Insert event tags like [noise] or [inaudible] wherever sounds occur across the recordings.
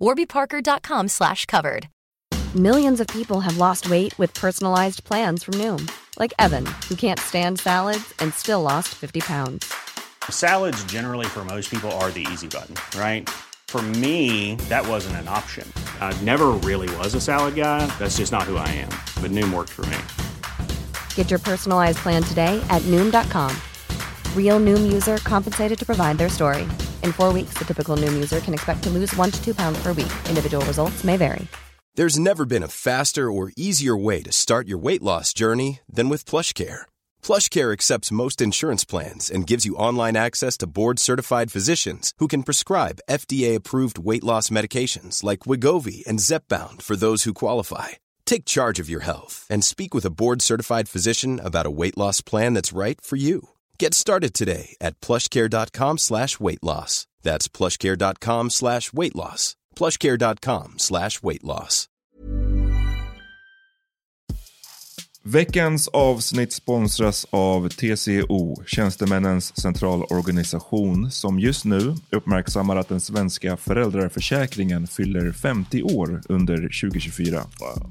warbyparker.com slash covered. Millions of people have lost weight with personalized plans from Noom, like Evan, who can't stand salads and still lost 50 pounds. Salads, generally, for most people, are the easy button, right? For me, that wasn't an option. I never really was a salad guy. That's just not who I am. But Noom worked for me. Get your personalized plan today at Noom.com. Real Noom user compensated to provide their story. In four weeks, the typical Noom user can expect to lose one to two pounds per week. Individual results may vary. There's never been a faster or easier way to start your weight loss journey than with PlushCare. PlushCare accepts most insurance plans and gives you online access to board-certified physicians who can prescribe FDA-approved weight loss medications like Wigovi and Zepbound for those who qualify. Take charge of your health and speak with a board-certified physician about a weight loss plan that's right for you. Get started today at plushcare.com slash weight loss. That's plushcare.com slash weight loss. plushcare.com slash weight loss. Veckans avsnitt sponsras av TCO, Tjänstemännens centralorganisation, som just nu uppmärksammar att den svenska föräldraförsäkringen fyller 50 år under 2024. Wow.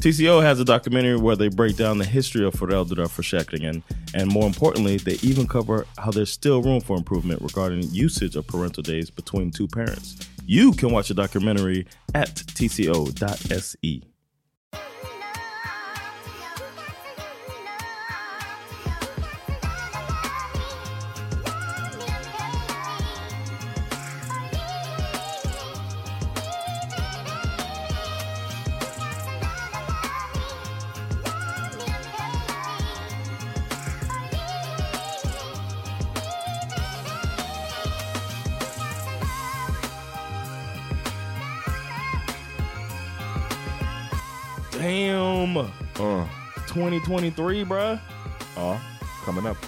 TCO has a documentary where they break down the history of föräldraförsäkringen and more importantly, they even cover how there's still room for improvement regarding usage of parental days between two parents. You can watch the documentary at tco.se. 2023, bruh. Oh, coming up. [laughs]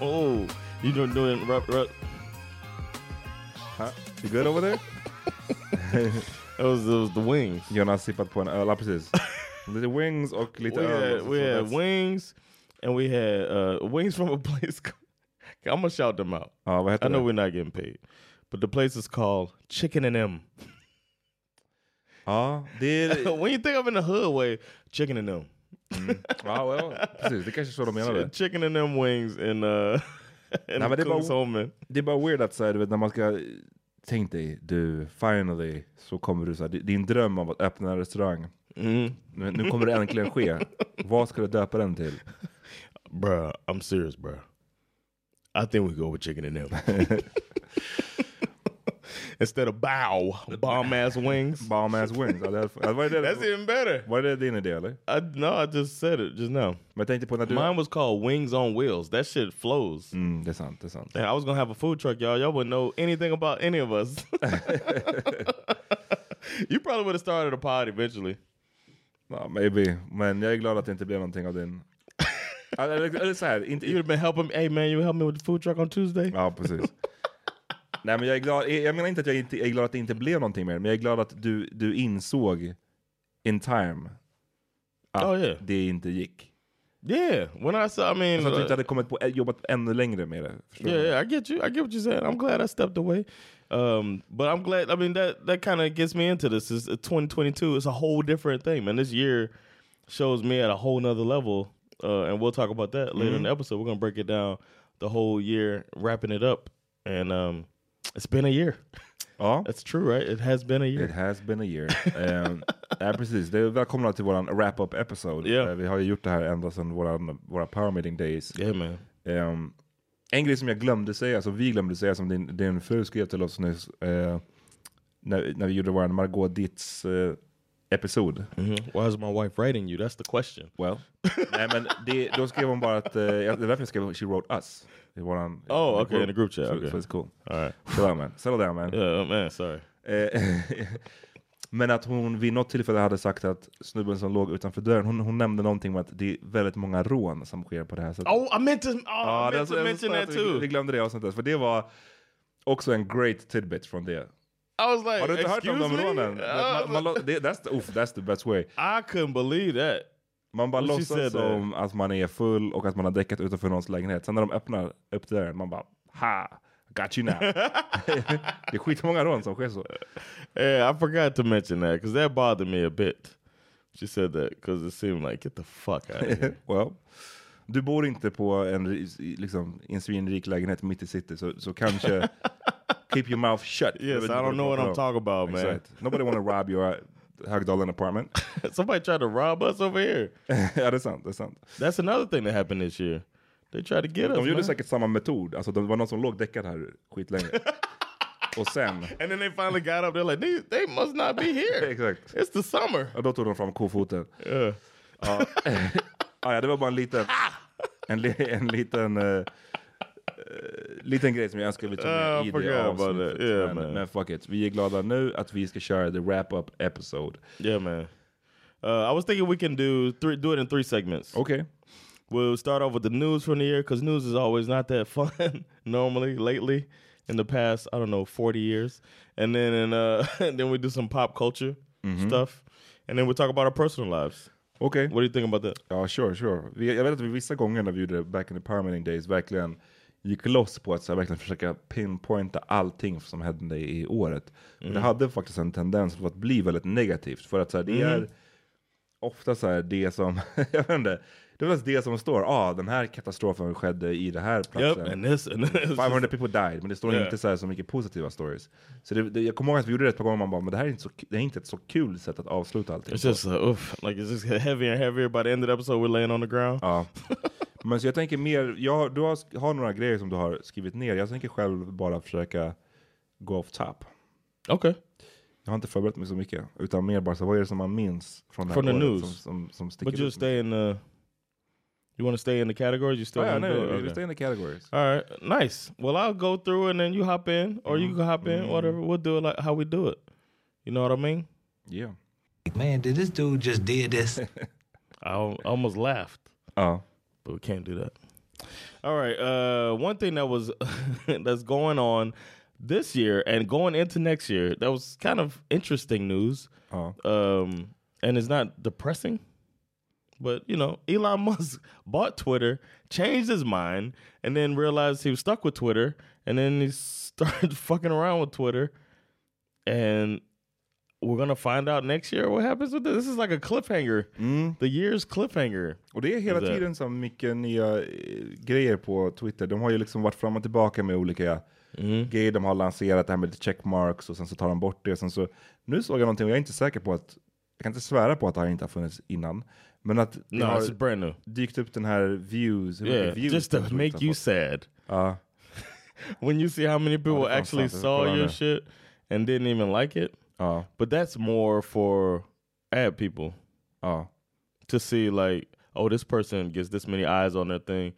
Oh, you doing doing rub. Huh? You good over there? [laughs] that was, was the wings. Jonas sippat på en öl, precis. Lite wings och lite we öl. Had, we so had wings and we had uh, wings from a place. [laughs] I'm gonna shout them out. Heter I know we're not getting paid, but the place is called Chicken and M. Ja, det är... When you think of in the hood way, chicken and them. Mm. Ja, well, precis. Det kanske är så de menade. Chicken and them wings and, uh, [laughs] and Nej, det, är bara, det är bara weird att här, du vet, när man ska... Tänk dig, du, finally så kommer du så här, din dröm av att öppna en restaurang. Mm. Nu, nu kommer det äntligen ske. [laughs] Vad ska du döpa den till? Bruh, I'm serious bruh. I think we go with chicken and them. [laughs] Instead of bow, bomb ass wings. bomb ass wings. Ja, det, var That's even better. Var det din idé eller? I, no, I just said it just now. Men jag tänkte på när du... Mine was called Wings on Wheels. That shit flows. Mm, det är sant, det är sant. And I was gonna have a food truck, y'all. Y'all wouldn't know anything about any of us. you probably would have started a pod eventually. Ja, maybe. Men jag är glad att det inte blev någonting av din. eller, inte... You'd have been helping. Hey man, you help me with the food truck on Tuesday? Ja, precis. Nej men jag är glad, jag menar inte att jag inte, jag är glad att det inte blev någonting mer, men jag är glad att du, du insåg in time att Oh, yeah. det inte gick. Yeah, when I saw, I mean, Så att du uh, inte hade kommit på, jobbat ännu längre med det. Yeah, yeah, I get you. I get what you're saying. I'm glad I stepped away. Um, but I'm glad. I mean, that that kind of gets me into this. Is 2022 is a whole different thing, man. This year shows me at a whole nother level, uh, and we'll talk about that later in the episode. We're gonna break it down the whole year, wrapping it up, and um, it's been a year. Ja. That's true, right? It has been a year. It has been a year. um, [laughs] ja, precis. Det är välkomna till våran wrap-up episode. Yeah. Eh, vi har ju gjort det här ända sedan våran, våra power meeting days. Yeah, man. Um, en grej som jag glömde säga, som vi glömde säga, som din, din fru skrev till oss nyss, eh, när, när vi gjorde vår Margot Ditts eh, episod. Why is my wife writing you? That's the question. Well. [laughs] Nej men det, då skrev hon bara att, eh, jag- det är därför jag skrev She wrote us. I våran, Oh, okay, in the group chat, So, okay. so it's cool. All right. Chill out man, settle down man. Yeah, man. Sorry. Eh, [laughs] Men att hon vid något tillfälle hade sagt att snubben som låg utanför dörren, hon, hon nämnde någonting om att det är väldigt många rån som sker på det här sättet. Oh, I meant to. Oh, Ja, I meant to mention that att vi, vi too. glömde det avsnittet, för det var också en great tidbit från det. I was like, Har du inte hört om de rånen? That's, the, oof, that's the best way. I couldn't believe that. Man bara låtsas som att man är full och att man har däckat utanför någons lägenhet. Sen när de öppnar upp dörren, man bara ha, got you now. [laughs] det är skitmånga rån som sker så. Yeah, I forgot to mention that because that bothered me a bit. She said that because it seemed like get the fuck out of here. [laughs] well, du bor inte på en, liksom, en svinrik lägenhet mitt i city, så, så kanske [laughs] keep your mouth shut. Yes, I don't know what I'm talking about, man. Exakt. Nobody wanna rob your Högdalen apartment. [laughs] Somebody tried to rob us over here. ja, det är sant. Det är sant. That's another thing that happened this year. They tried to get us. De gjorde man. säkert samma metod. Alltså, det var någon som låg däckad här skitlänge. [laughs] och sen, And then they finally got up. They're like, they, they must not be [laughs] here. exakt. It's the summer. Och då tog de fram kofoten. Yeah. Ah, ja, det var bara en liten, en, en liten, eh, liten grej som jag önskar vi tog med Ah, I det avsnittet. Yeah, men, men fuck it, vi är glada nu att vi ska köra the wrap-up episode. Yeah, man. Uh, I was thinking we can do three, do it in three segments. Okej. We'll start off with the news from the year because news is always not that [laughs] fun normally. Lately, in the past, I don't know, forty years, and then in, uh, [laughs] then we do some pop culture stuff, and then we talk about our personal lives. Okej. What do you think about that? Ja, sure, sure. Vi, jag vet att vi vissa gånger när vi gjorde back in the permitting days verkligen gick loss på att så här, verkligen försöka pinpointa allting som hände i året. Men det hade faktiskt en tendens att bli väldigt negativt. För att så här, det är ofta så här, det som, [laughs] jag vet inte, det väl det som står, ah, den här katastrofen skedde i det här Yep, platsen. and this and this. 500 people died, men det står Yeah. inte så, här så mycket positiva stories. Så det, det, jag kommer ihåg att vi gjorde det ett par gånger, man bara, men det här är inte, så, det är inte ett så kul sätt att avsluta allting. It's just uh, oof, like it's just heavier and heavier. By the end of the episode, we're laying on the ground. Ja. [laughs] Men så jag tänker mer, jag, du har, har några grejer som du har skrivit ner. Jag tänker själv bara försöka gå off top. Okay. Jag har inte förberett mig så mycket. Utan mer bara så, vad är det som man minns från det här From the året news. Som, som, som sticker But ut? stay in the. You want to stay in the categories? You still Ja, ja, want to nej, do it? vi Okay. stay in the categories. All right, nice. Well, I'll go through and then you hop in, or you can hop in, whatever. We'll do it like how we do it. You know what I mean? Yeah. Man, did this dude just did this? [laughs] I almost laughed, Ja. but we can't do that. All right. Uh, one thing that was [laughs] that's going on this year and going into next year that was kind of interesting news. Ja. Um, and it's not depressing, but you know, Elon [laughs] Musk bought Twitter, changed his mind, and then realized he was stuck with Twitter, and then he [laughs] started fucking around with Twitter, and we're gonna find out next year what happens with this. This is like a cliffhanger, the year's cliffhanger. Och det är hela tiden så mycket nya eh, grejer på Twitter. De har ju liksom varit fram och tillbaka med olika Mm. grejer. De har lanserat det här med lite checkmarks och sen så tar de bort det. Sen så, nu såg jag någonting och jag är inte säker på att, jag kan inte svära på att det här inte har funnits innan. Men att det No, har it's brand new. dykt upp den här views. hur Yeah, views just to make you sad Ja, [laughs] when you see how many people actually saw your shit and didn't even like it. ja, But that's more for ad people. ja. to see like, oh, this person gets this many eyes on their thing.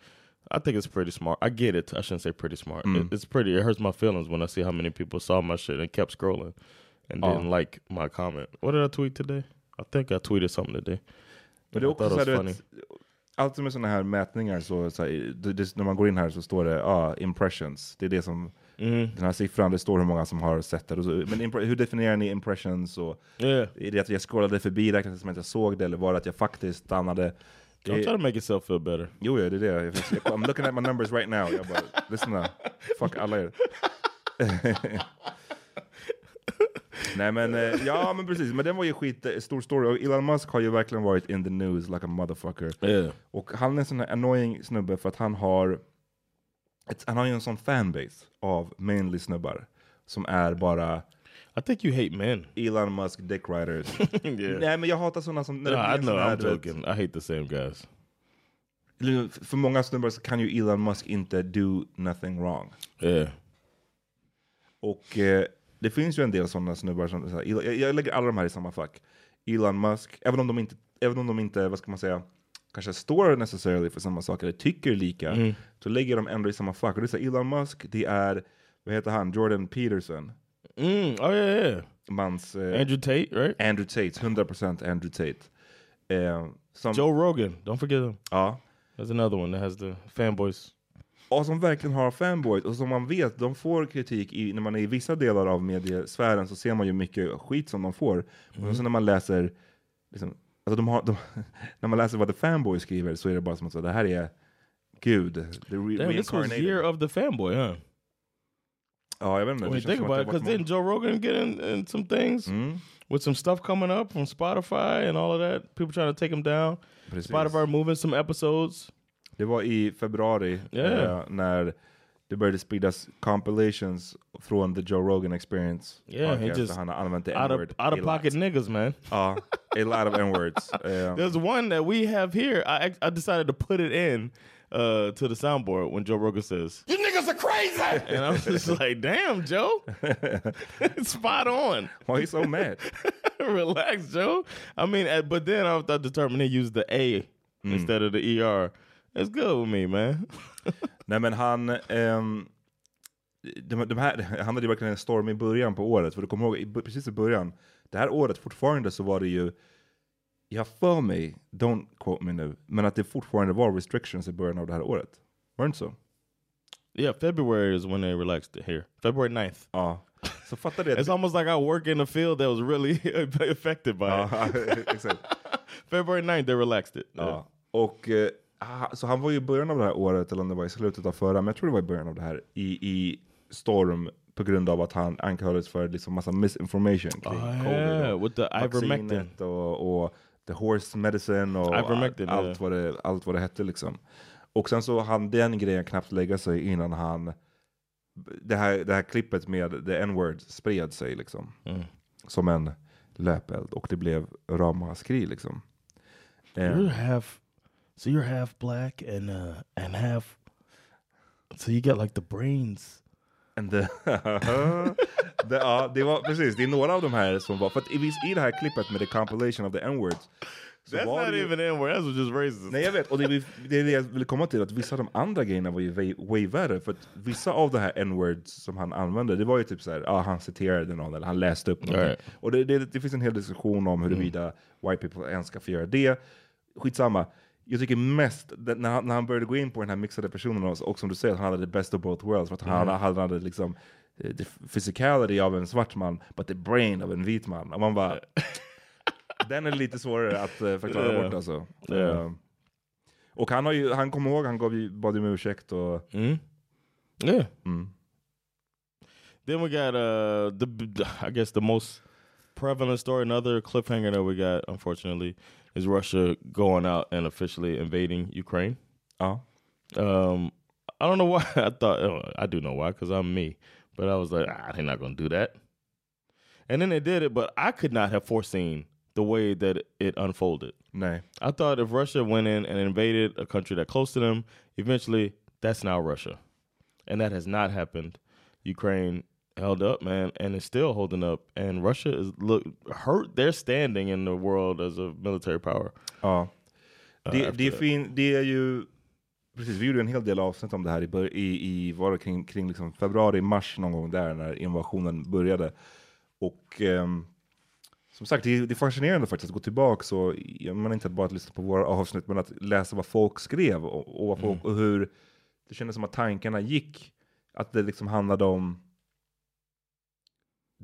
I think it's pretty smart. I get it. I shouldn't say pretty smart. Mm. It, it's pretty. It hurts my feelings when I see how many people saw my shit and kept scrolling and didn't like my comment. What did I tweet today? I think I tweeted something today. Men det är också så här, vet, alltid med sådana här mätningar, så, så här, det, det, när man går in här så står det ah, impressions. Det är det som, den här siffran, det står hur många som har sett det. Så, men hur definierar ni impressions? Och, Yeah. Är det att jag scrollade förbi, det som att jag såg det, eller var det att jag faktiskt stannade? Don't try to make yourself feel better. Jo, ja, det är det. I'm looking at my numbers right now. Jag bara, lyssna. Fuck alla er. [laughs] [laughs] Nej men, eh, ja men precis, men den var ju skit stor story och Elon Musk har ju verkligen varit in the news like a motherfucker. Yeah. Och han är en sån här annoying snubbe för att han har, ett, han har ju en sån fanbase av mainly snubbar. Som är bara I think you hate men. Elon Musk dick riders. [laughs] yeah. Nej men jag hatar såna som... No, I know. I'm du vet, joking. I hate the same guys. För många snubbar så kan ju Elon Musk inte do nothing wrong. Yeah. Och eh, det finns ju en del sådana snubbar som, så här, jag, jag lägger alla de här i samma fack. Elon Musk, även om de inte, även om de inte vad ska man säga, kanske står necessarily för samma sak eller tycker lika, så lägger de ändå i samma fack. Och det är så här, Elon Musk, det är, vad heter han, Jordan Peterson, Mm. Oh yeah, yeah. mans, eh, Andrew Tate, right? Andrew Tate, 100% Andrew Tate. Eh, som, Joe Rogan. Don't forget him. ja, There's another one that has the fanboys. Och som verkligen har fanboys och som man vet, de får kritik i, när man är i vissa delar av mediesfären så ser man ju mycket skit som de får. Men så när man läser, liksom, alltså de har, de, [laughs] när man läser vad the fanboy skriver så är det bara som att så, det här är Gud. The re Damn, this was year of the fanboy, huh? Ja, jag vet inte. When you think about it, because didn't Joe Rogan get in, in some things Mm. with some stuff coming up from Spotify and all of that? People trying to take him down. Precis. Spotify moving some episodes. Det var i februari Yeah. eh, när det började spridas compilations från the Joe Rogan experience. Yeah, he podcast, just där han har använt Out of, n-word out of pocket lot. niggas, man. [laughs] Ja, a lot of n-words. [laughs] Eh, There's one that we have here. I I decided to put it in uh, to the soundboard when Joe Rogan says, "You niggas are crazy," [laughs] and I was just like, "Damn, Joe, spot on." why are you so mad? Relax, Joe. I mean, uh, but then I was determined to use the A instead of the ER. It's good with me, man. [laughs] Nej men han, ehm, de, de här, han hade ju verkligen en storm i början på året. För du kommer ihåg, i, precis i början, det här året fortfarande så var det ju, jag har för mig, don't quote me nu, men att det fortfarande var restrictions i början av det här året. Var det inte så? yeah, February is when they relaxed it here. February 9th. Ja. Så fattar det. It's almost like I work in a field that was really [laughs] affected by it. Ja, [laughs] exakt. February 9th, they relaxed it. Ja. Och eh, så han var ju i början av det här året, eller om det var i slutet av förra, men jag tror det var i början av det här, i, i storm på grund av att han anklagades för liksom massa misinformation kring Oh, covid. yeah, och with the ivermectin. Och, och the horse medicine och allt, ja. vad det, allt vad det hette liksom. Och sen så hann den grejen knappt lägga sig innan han, det här, det här klippet med the n-word spred sig liksom. Mm. Som en löpeld och det blev ramaskri liksom. Half, so you're half black and uh and half. So you got like the brains. And the, [laughs] det, ja, det var precis, det är några av de här som var, för att i, i det här klippet med the compilation of the n-words så That's not ju- even where that's just racist. Nej jag vet, och det, det är det jag ville komma till, att vissa av de andra grejerna var ju way, way värre. För att vissa av det här n-words som han använde, det var ju typ såhär, ja han citerade någon eller han läste upp någonting. Right. Och det, det, det finns en hel diskussion om huruvida white people ens ska få göra det. Skitsamma. Jag tycker mest, när han, när han började gå in på den här mixade personen och, och som du säger, han hade the best of both worlds. För att han, han hade liksom eh, the physicality av en svart man, but the brain av en vit man. Och man bara, [laughs] den är lite svårare att uh, förklara Ja. bort alltså. Ja. Eh, och han har ju, han kommer ihåg, han gav ju, bad ju om ursäkt och... Mm. Yeah. Mm. Then we got uh the I guess the most prevalent story, another cliffhanger that we got, unfortunately, is Russia going out and officially invading Ukraine. Ja. Um, I don't know why. [laughs] I thought oh, I do know why because I'm me, but I was like, ah, they're not going to do that. And then they did it, but I could not have foreseen the way that it unfolded. Nej. I thought if Russia went in and invaded a country that close to them, eventually that's now Russia, and that has not happened. Ukraine held up, man, and is still holding up, and Russia is look hurt their standing in the world as a military power. Ja. Det, efter det, är det. fin, det är ju... Precis, vi gjorde en hel del avsnitt om det här i, i, i var det kring, kring liksom februari, mars någon gång där när invasionen började. Och ehm, Som sagt, det det är fascinerande faktiskt att gå tillbaka och, jag menar inte bara att lyssna på våra avsnitt, men att läsa vad folk skrev och, och, vad folk, och hur det kändes som att tankarna gick. Att det liksom handlade om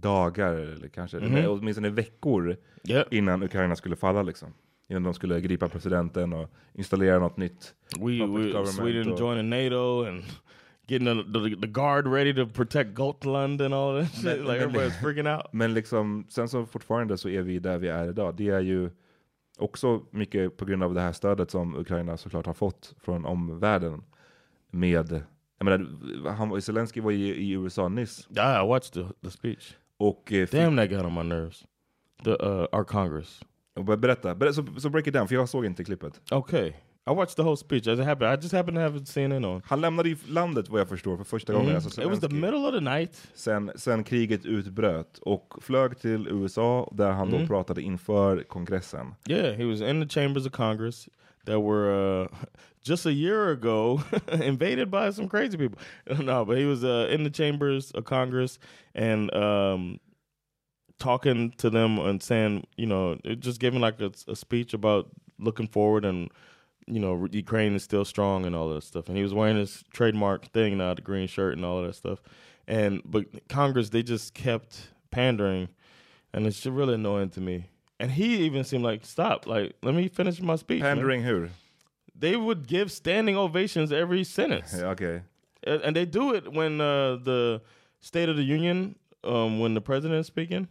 dagar, eller kanske Mhm. eller åtminstone veckor Yeah. innan Ukraina skulle falla liksom. Innan de skulle gripa presidenten och installera något nytt. We, we Sweden och- joining NATO and getting the, the, the guard ready to protect Gotland and all that shit. Men- like everybody's freaking out. [laughs] Men liksom, sen så fortfarande så är vi där vi är idag. Det är ju också mycket på grund av det här stödet som Ukraina såklart har fått från omvärlden. Med, jag menar, han, var- Zelensky var i, i USA nyss. Yeah, I watched the, the speech. Och, eh, Damn, that got on my nerves. The uh, our Congress. berätta, berätta så, så break it down, för jag såg inte klippet. Okay, I watched the whole speech as it happened. I just happened to have CNN on. Han lämnade ju landet vad jag förstår för första gången. Alltså Mm. It was the middle of the night. sen, sen kriget utbröt och flög till USA där han Mm. då pratade inför kongressen. Yeah, he was in the chambers of Congress that were uh, just a year ago [laughs] invaded by some crazy people. [laughs] no, but he was uh, in the chambers of Congress and um, talking to them and saying, you know, just giving like a, a speech about looking forward and you know Ukraine is still strong and all that stuff. And he was wearing his trademark thing now, the green shirt and all of that stuff. And but Congress they just kept pandering, and it's just really annoying to me. And he even seemed like, stop, like let me finish my speech. man." Pandering hur? They would give standing ovations every sentence. Ja, Okej. And and they do it when uh, the State of the Union, um, when the president is speaking.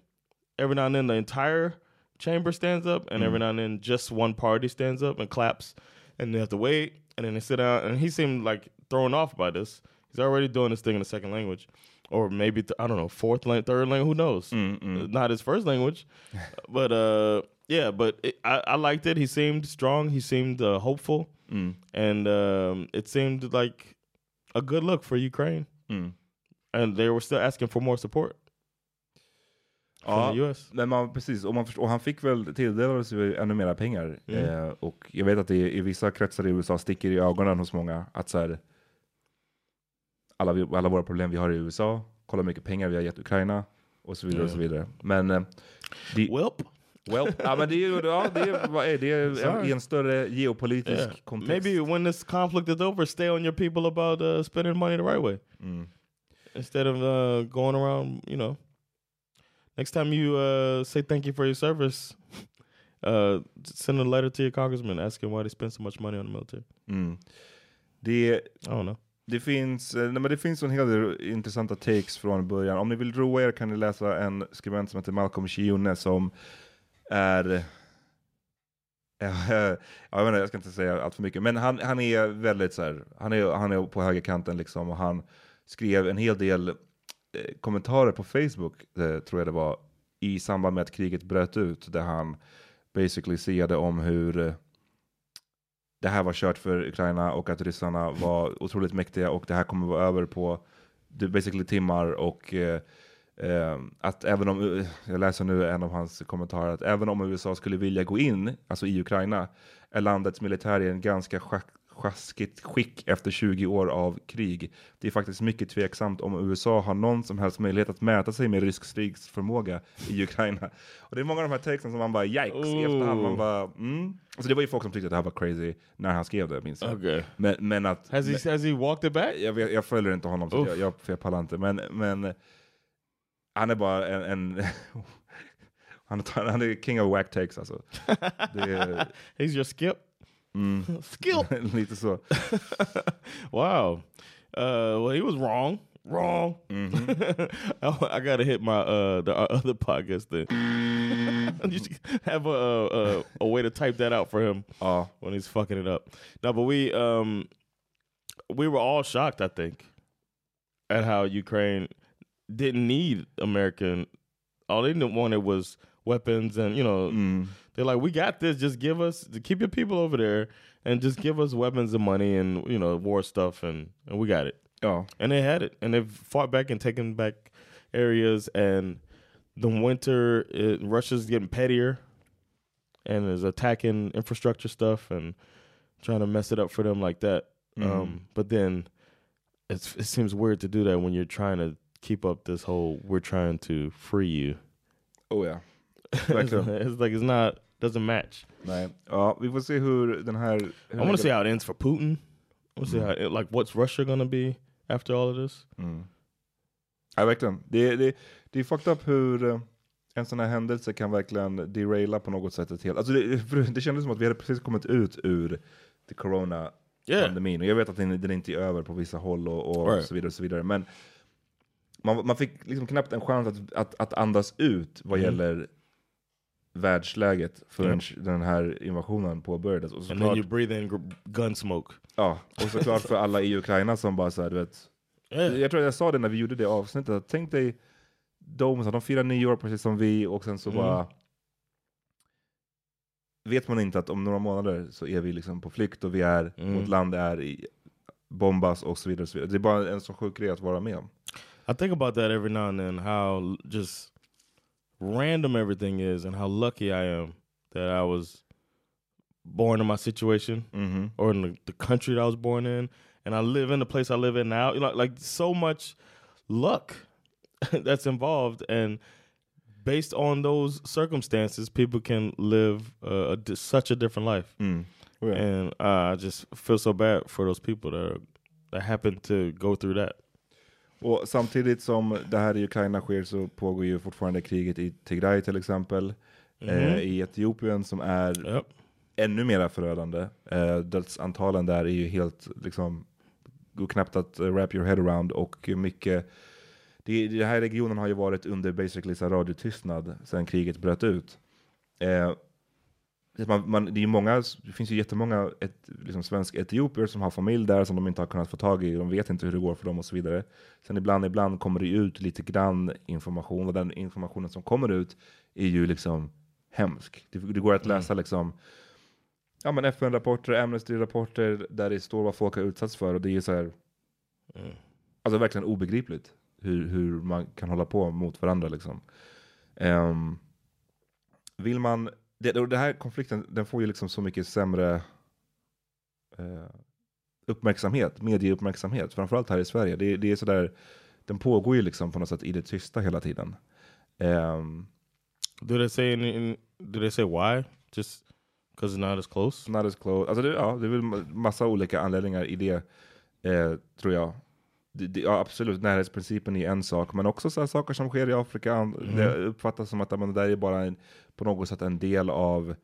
Every now and then, the entire chamber stands up, and every now and then, just one party stands up and claps, and they have to wait, and then they sit down. And he seemed like thrown off by this. He's already doing this thing in the second language, or maybe th- I don't know, fourth language, third language. Who knows? Uh, Not his first language, [laughs] but uh, yeah. But it, I, I liked it. He seemed strong. He seemed uh, hopeful, and um, it seemed like a good look for Ukraine. And they were still asking for more support US. men man, precis. Och, man förstår, och han fick väl tilldelades ju ännu mera pengar. Mm. Eh, och jag vet att det i, vissa kretsar i USA sticker i ögonen hos många att så här, alla, vi, alla våra problem vi har i USA, kolla hur mycket pengar vi har gett Ukraina och så vidare. och så vidare. Men, eh, Welp. Well, [laughs] ja, men det är ju ja, det är, det är en större geopolitisk Yeah. kontext. Maybe when this conflict is over, stay on your people about uh, spending money the right way. Instead of uh, going around, you know. Next time you uh, say thank you for your service, [laughs] uh, send a letter to your congressman asking why they spend so much money on the military. Mm. Det, I don't know. Det finns, eh, nej, men det finns en hel del intressanta takes från början. Om ni vill roa er kan ni läsa en skribent som heter Malcolm Shione som är... [laughs] Ja, jag, menar, jag ska inte säga allt för mycket, men han, han är väldigt så här, han är, han är på högerkanten liksom och han skrev en hel del eh, kommentarer på Facebook, eh, tror jag det var, i samband med att kriget bröt ut, där han basically siade om hur eh, det här var kört för Ukraina och att ryssarna var otroligt mäktiga och det här kommer vara över på basically timmar och eh, att även om, jag läser nu en av hans kommentarer, att även om USA skulle vilja gå in, alltså i Ukraina, är landets militär i en ganska sjaskigt skick efter 20 år av krig. Det är faktiskt mycket tveksamt om USA har någon som helst möjlighet att mäta sig med rysk stridsförmåga i Ukraina. Och det är många av de här texten som man bara yikes i efterhand. Man bara, mm. alltså det var ju folk som tyckte att det här var crazy när han skrev det, minns jag. Okay. Men, men att... Has he has he walked it back? jag, jag följer inte honom, så jag, jag, för jag pallar inte. Men, men [laughs] han är bara en... en han, tar- han är king of whack takes alltså. [laughs] Är, He's your skip. [laughs] skip. lite så. Wow. Uh, well, he was wrong. Wrong. I, I gotta hit my uh the other podcast then. you have a, a a way to type that out for him Ja. when he's fucking it up. No, but we um we were all shocked, I think, at how Ukraine didn't need American. All they wanted was weapons, and you know they're like, "We got this. Just give us, keep your people over there, and just give us weapons and money, and you know war stuff, and and we got it." oh And they had it, and they've fought back and taken back areas, and the winter, it, Russia's getting pettier, and is attacking infrastructure stuff and trying to mess it up for them like that. Um, but then it's, it seems weird to do that when you're trying to keep up this whole "we're trying to free you." Oh ja. [laughs] it's, it's like it's not doesn't match. Nej. Ja, vi får se hur den här... I want to see how it ends for Putin. I want to see Mm. how it, like what's Russia gonna be after all of this. Mm. Ja, verkligen. Det, det, det är fucked up hur eh, en sån här händelse kan verkligen deraila på något sätt ett helt... Alltså det, [laughs] det kändes som att vi hade precis kommit ut ur the corona Yeah. Och jag vet att den, den inte är över på vissa håll och, och Right. så vidare. och så vidare. Men man, man fick liksom knappt en chans att, att, att andas ut vad Mm. gäller världsläget förrän den här invasionen påbörjades. Och And then såklart, you breathe in gun smoke. ja, och såklart för alla i Ukraina som bara så här, du vet, Yeah. jag tror jag sa det när vi gjorde det avsnittet, att tänk dig de, så de firar nyår precis som vi och sen så Mm. bara vet man inte att om några månader så är vi liksom på flykt och vi är, Mm. vårt land är i bombas och så vidare. Och så vidare. Det är bara en så sjuk grej att vara med om. I think about that every now and then. How just random everything is, and how lucky I am that I was born in my situation Mhm. or in the, the country that I was born in, and I live in the place I live in now. You know, like so much luck [laughs] that's involved, and based on those circumstances, people can live uh, a such a different life. Mm. Ja. And uh, I just feel so bad for those people that are, that happen to go through that. Och samtidigt som det här i Ukraina sker så pågår ju fortfarande kriget i Tigray till exempel. Eh, I Etiopien som är Yep. ännu mer förödande. Eh, dödsantalen där är ju helt, liksom, går knappt att uh, wrap your head around och mycket, det, den här regionen har ju varit under basically så radiotystnad sedan kriget bröt ut. Eh, man, man, det, är många, det finns ju jättemånga ett, liksom svensk etiopier som har familj där som de inte har kunnat få tag i. De vet inte hur det går för dem och så vidare. Sen ibland, ibland kommer det ut lite grann information och den informationen som kommer ut är ju liksom hemsk. Det, det går att läsa liksom ja, men FN-rapporter, Amnesty-rapporter där det står vad folk har utsatts för och det är så här alltså verkligen obegripligt hur, hur man kan hålla på mot varandra liksom. Ehm, vill man, det, och den här konflikten den får ju liksom så mycket sämre eh, uppmärksamhet, medieuppmärksamhet, framförallt här i Sverige. Det, det är sådär, den pågår ju liksom på något sätt i det tysta hela tiden. Ehm, Do they say in do they say why? Just because it's not as close? Not as close. Alltså det, ja, det är väl massa olika anledningar i det, eh, tror jag. Det, ja, absolut, närhetsprincipen är en sak, men också så här saker som sker i Afrika. an- Det uppfattas som att men det där är bara en, på något sätt en del av,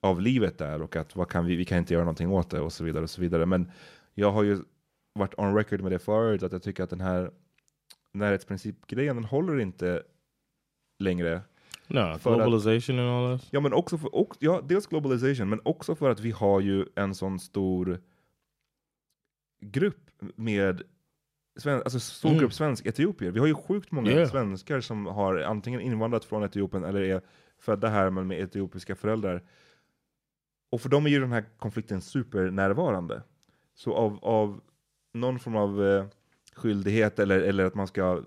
av livet där och att vad kan vi, vi kan inte göra någonting åt det och så vidare. och så vidare. Men jag har ju varit on record med det förut, att jag tycker att den här närhetsprincipgrejen, den håller inte längre. No, För att- globalization and all this. Ja, men också för, och, ja, dels globalization, men också för att vi har ju en sån stor grupp med sven, alltså stor Mm. grupp svensk-etiopier. Vi har ju sjukt många Yeah. svenskar som har antingen invandrat från Etiopien eller är födda här men med etiopiska föräldrar. Och för dem är ju den här konflikten supernärvarande. Så av, av någon form av eh, skyldighet eller, eller att man ska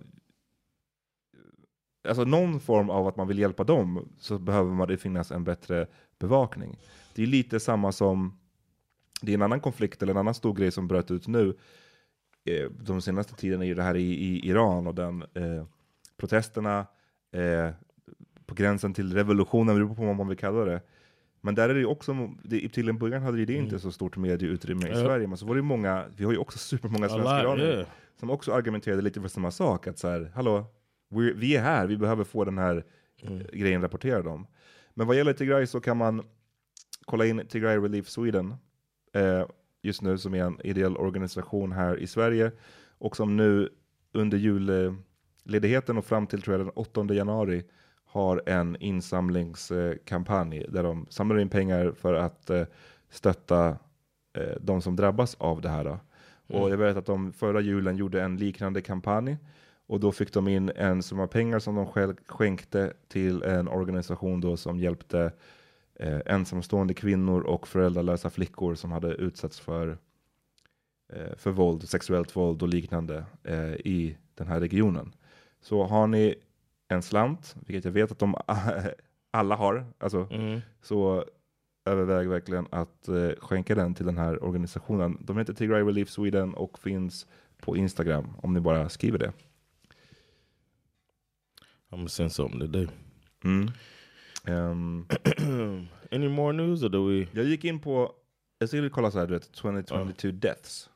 alltså någon form av att man vill hjälpa dem så behöver man det finnas en bättre bevakning. Det är lite samma som, det är en annan konflikt eller en annan stor grej som bröt ut nu. Eh, de senaste tiden är ju det här i, i Iran och den eh, protesterna eh, på gränsen till revolutionen, det beror på vad man vill kalla det. Men där är det ju också, det, till en början hade ju det inte så stort medieutrymme i. Sverige, men så var det ju många, vi har ju också supermånga svenska iranier som också argumenterade lite för samma sak. Att så här, hallå, vi, är här, vi behöver få den här eh, grejen rapporterad om. Men vad gäller Tigray så kan man kolla in Tigray Relief Sweden eh, just nu som är en ideell organisation här i Sverige och som nu under julledigheten och fram till tror jag, den 8 januari har en insamlingskampanj där de samlar in pengar för att eh, stötta eh, de som drabbas av det här. Då. Och jag vet att de förra julen gjorde en liknande kampanj och då fick de in en summa pengar som de själv skänkte till en organisation då som hjälpte eh, ensamstående kvinnor och föräldralösa flickor som hade utsatts för, eh, för våld, sexuellt våld och liknande eh, i den här regionen. Så har ni en slant, vilket jag vet att de [laughs] alla har, alltså, Mm. så överväg verkligen att eh, skänka den till den här organisationen. De heter Tigray Relief Sweden och finns på Instagram om ni bara skriver det. I'm gonna send something today. Mm. Ehm, [clears throat] Any more news or do we? jag gick in på, jag skulle kolla så här, du vet, 2022 deaths.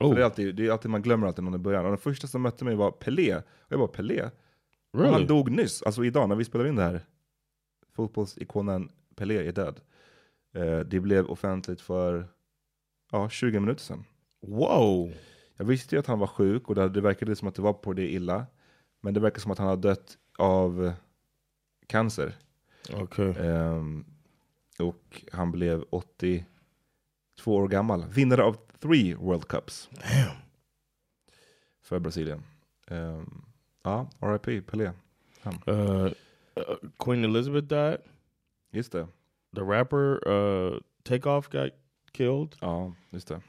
Oh, det, är alltid, det är alltid, man glömmer alltid någon i början. Och den första som mötte mig var Pelé. Och jag bara, Pelé? Really? Han dog nyss, alltså idag när vi spelade in det här. Fotbollsikonen Pelé är död. Eh, det blev offentligt för ja, 20 minuter sedan. Whoa! Jag visste ju att han var sjuk och det, det verkade som att det var på det illa. Men det verkar som att han har dött av cancer. Okay. Ehm, och han blev 82 år gammal. Vinnare av three World Cups. Damn. För Brasilien. Ehm, ja, RIP, Pelé. Uh, Queen Elizabeth died. Just det. The rapper uh, Takeoff got killed. Ja, just det.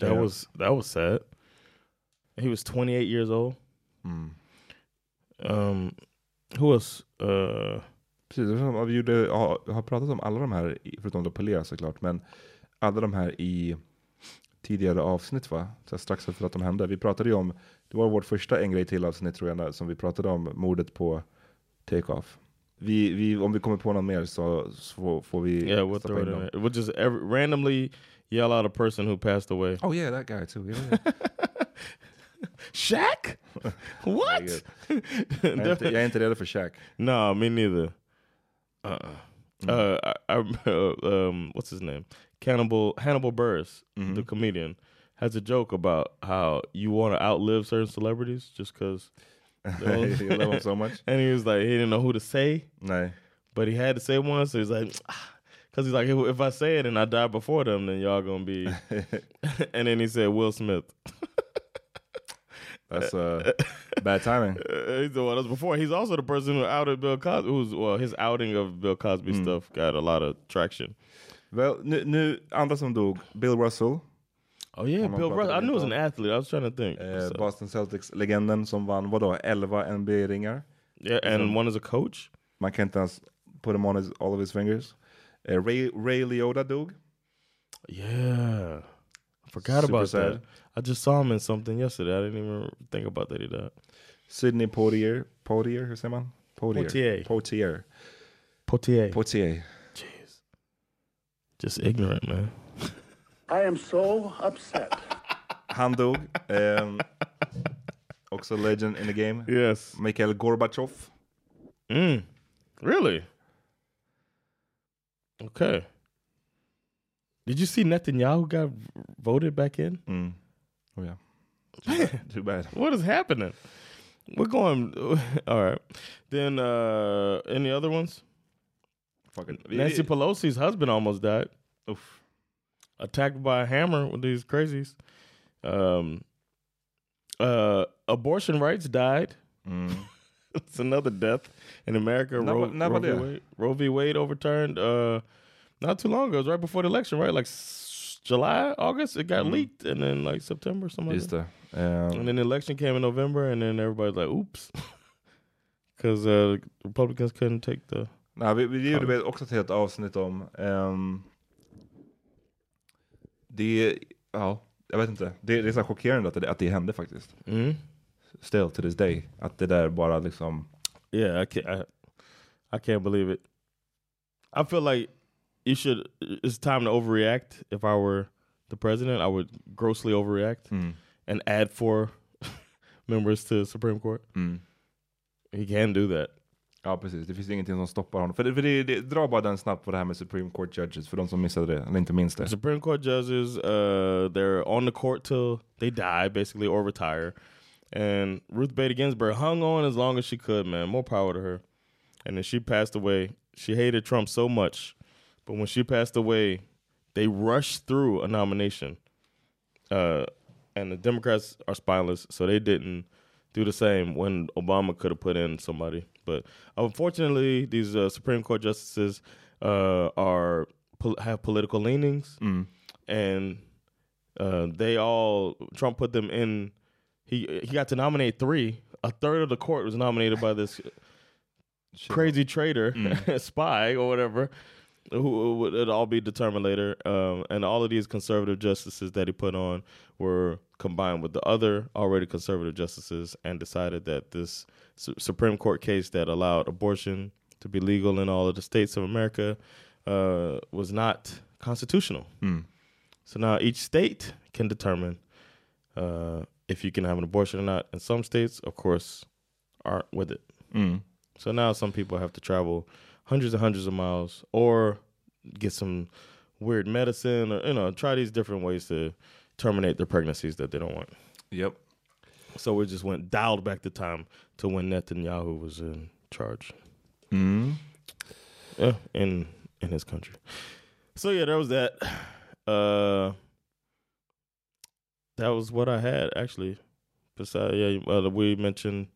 That Yeah. was that was sad. He was 28 years old. Mm. Um, who else? Uh, Precis, som vi gjorde, har pratat om alla de här, förutom då Pelé såklart, men alla de här i tidigare avsnitt va? Så strax efter att de hände. Vi pratade ju om, det var vårt första En grej till avsnitt tror jag, som vi pratade om mordet på Takeoff. Vi, vi, om vi kommer på något mer så, så får, vi yeah, we'll throw in dem. We'll just every, randomly yell out a person who passed away. Oh yeah, that guy too. Yeah, yeah. [laughs] Shaq? [laughs] what? jag, är inte, jag är inte redo för Shaq. [laughs] No, me neither. Uh-uh. Uh, I, I, uh, [laughs] um, what's his name? Cannibal Hannibal Burris, the comedian, has a joke about how you want to outlive certain celebrities just because. [laughs] you love him so much. [laughs] And he was like, he didn't know who to say, Nej. but he had to say one. So he's like, because he's like, if, if I say it and I die before them, then y'all gonna be. and then he said Will Smith. That's uh, [laughs] bad timing. Uh, [laughs] he's the one that was before. He's also the person who outed Bill Cosby. Who's well, his outing of Bill Cosby stuff got a lot of traction. Well, nu, nu, andra som dog, Bill Russell. Oh yeah, Bill Russell. I knew he was an athlete. I was trying to think. Eh, So- Boston Celtics-legenden som vann, vadå, 11 NBA-ringar. yeah, and one is a coach. Man kan inte ens put him on his, all of his fingers. Eh, Ray, Ray Liotta dog. Yeah, I forgot Super about sad. that. I just saw him in something yesterday. I didn't even think about that he died. Sidney Poitier. Poitier, hur säger man? Poitier. Poitier. Potier. Poitier. Jeez, just ignorant man. I am so upset. [laughs] Han dog. Ehm, också legend in the game. Yes. Mikhail Gorbachev. Mm. Really? Okay. Did you see Netanyahu got voted back in? Mm. Oh yeah. [laughs] Too bad. What is happening? We're going. [laughs] All right. Then uh any other ones? Fucking. Nancy Pelosi's husband almost died. Uff. Attacked by a hammer with these crazies. Um uh abortion rights died. Mm. [laughs] it's another death in America. Roe, var- när Roe v. Wade, Roe v. Wade overturned uh not too long ago. It was right before the election, right? Like July, August. It got leaked, and then like September, something. Like that. Ehm, And then the election came in November, and then everybody's like, "Oops," [laughs] because uh, Republicans couldn't take the. Nej, vi, vi gjorde också ett helt avsnitt om. ehm, det, ja, jag vet inte. Det, det är så chockerande att det, att det hände faktiskt. Mm. Still to this day. Att det där bara liksom. Yeah, I can't. I, I can't believe it. I feel like you should. It's time to overreact. If I were the president, I would grossly overreact Mm, and add four [laughs] members to the Supreme Court. mm. He can do that. Ja precis, det finns ingenting som stoppar honom. För, det, för det, det, dra bara den snabbt på det här med Supreme Court Judges, för de som missade det, eller inte minns det. Supreme Court judges, uh, they're on the court till they die, basically, or retire. And Ruth Bader Ginsburg hung on as long as she could, man. More power to her. And then she passed away. She hated Trump so much, but when she passed away, they rushed through a nomination. Uh, and the Democrats are spineless, so they didn't do the same when Obama could have put in somebody. But unfortunately, these uh, Supreme Court justices uh, are have political leanings, and uh, they all Trump put them in. He he got to nominate three. A third of the court was nominated by this crazy traitor, [laughs] spy, or whatever. Who it'll all be determined later. Um, and all of these conservative justices that he put on were combined with the other already conservative justices and decided that this Su- Supreme Court case that allowed abortion to be legal in all of the states of America uh, was not constitutional. So now each state can determine uh, if you can have an abortion or not. And some states, of course, aren't with it. So now some people have to travel hundreds and hundreds of miles or get some weird medicine or, you know, try these different ways to terminate their pregnancies that they don't want. Yep. So we just went dialed back the time to when Netanyahu was in charge. Yeah, in in his country. So yeah, there was that. [sighs] Uh that was what I had actually. Besides, yeah, uh, we mentioned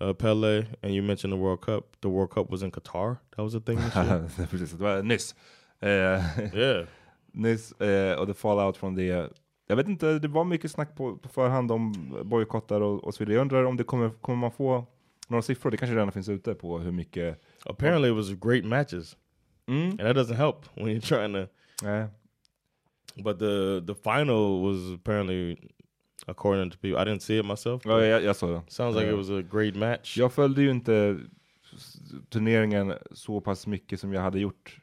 uh, Pele, and you mentioned the World Cup. The World Cup was in Qatar. That was a thing. This year. Precis, det var nyss. Yeah, nyss och the fallout från det. Jag vet inte, det var mycket snack på, på förhand om bojkottar och, och så vidare. Jag undrar om det kommer, kommer man få några siffror? Det kanske redan finns ute på hur mycket... apparently it was great matches, and that doesn't help when you're trying to. Nej. But the the final was apparently, according to people, I didn't see it myself. Ja, jag, jag såg det. sounds like it was a great match. Jag följde ju inte turneringen så pass mycket som jag hade gjort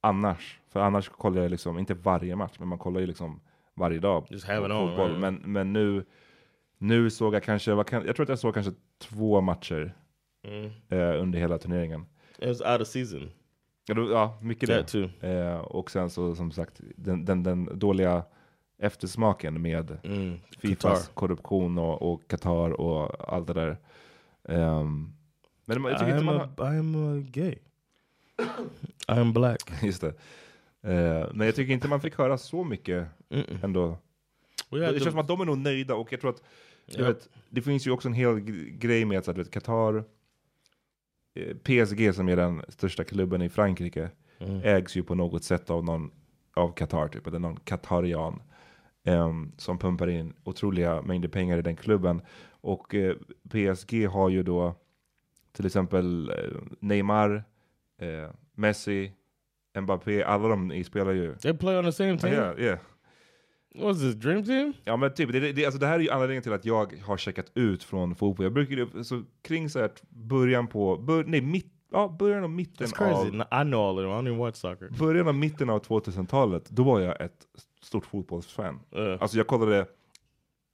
annars. För annars kollar jag liksom, inte varje match, men man kollar ju liksom varje dag Just på on, fotboll. right. Men, men nu, nu såg jag kanske, jag tror att jag såg kanske två matcher Mm. eh, under hela turneringen. It was out of season. Ja, då, ja mycket That det. Eh, och sen så som sagt, den, den, den dåliga eftersmaken med Mm. Fifas Qatar. korruption och, och Qatar och allt det där. Ehm, men jag I tycker inte am, man a, har, I am gay. I am black. [laughs] Just det. Eh, men jag tycker inte man fick höra så mycket ändå. We Det had känns som att de är nog nöjda och jag tror att Ja. vet, det finns ju också en hel grej med att, du vet, Qatar, eh, PSG som är den största klubben i Frankrike, Mm. ägs ju på något sätt av någon av Qatar, typ, eller någon Qatarian. Ehm, som pumpar in otroliga mängder pengar i den klubben. Och eh, PSG har ju då till exempel eh, Neymar, eh, Messi, Mbappé, alla de spelar ju. They play on the same team. Ja, ja. What was this dream team? Ja men typ, det, det, alltså det här är ju anledningen till att jag har checkat ut från fotboll. Jag brukar ju, så kring så här början på, bör, nej mitt, ja början och mitten That's crazy. av, I know all of them. I don't even watch soccer. början och mitten av 2000-talet, då var jag ett stort fotbollsfan. Uh, Alltså jag kollade,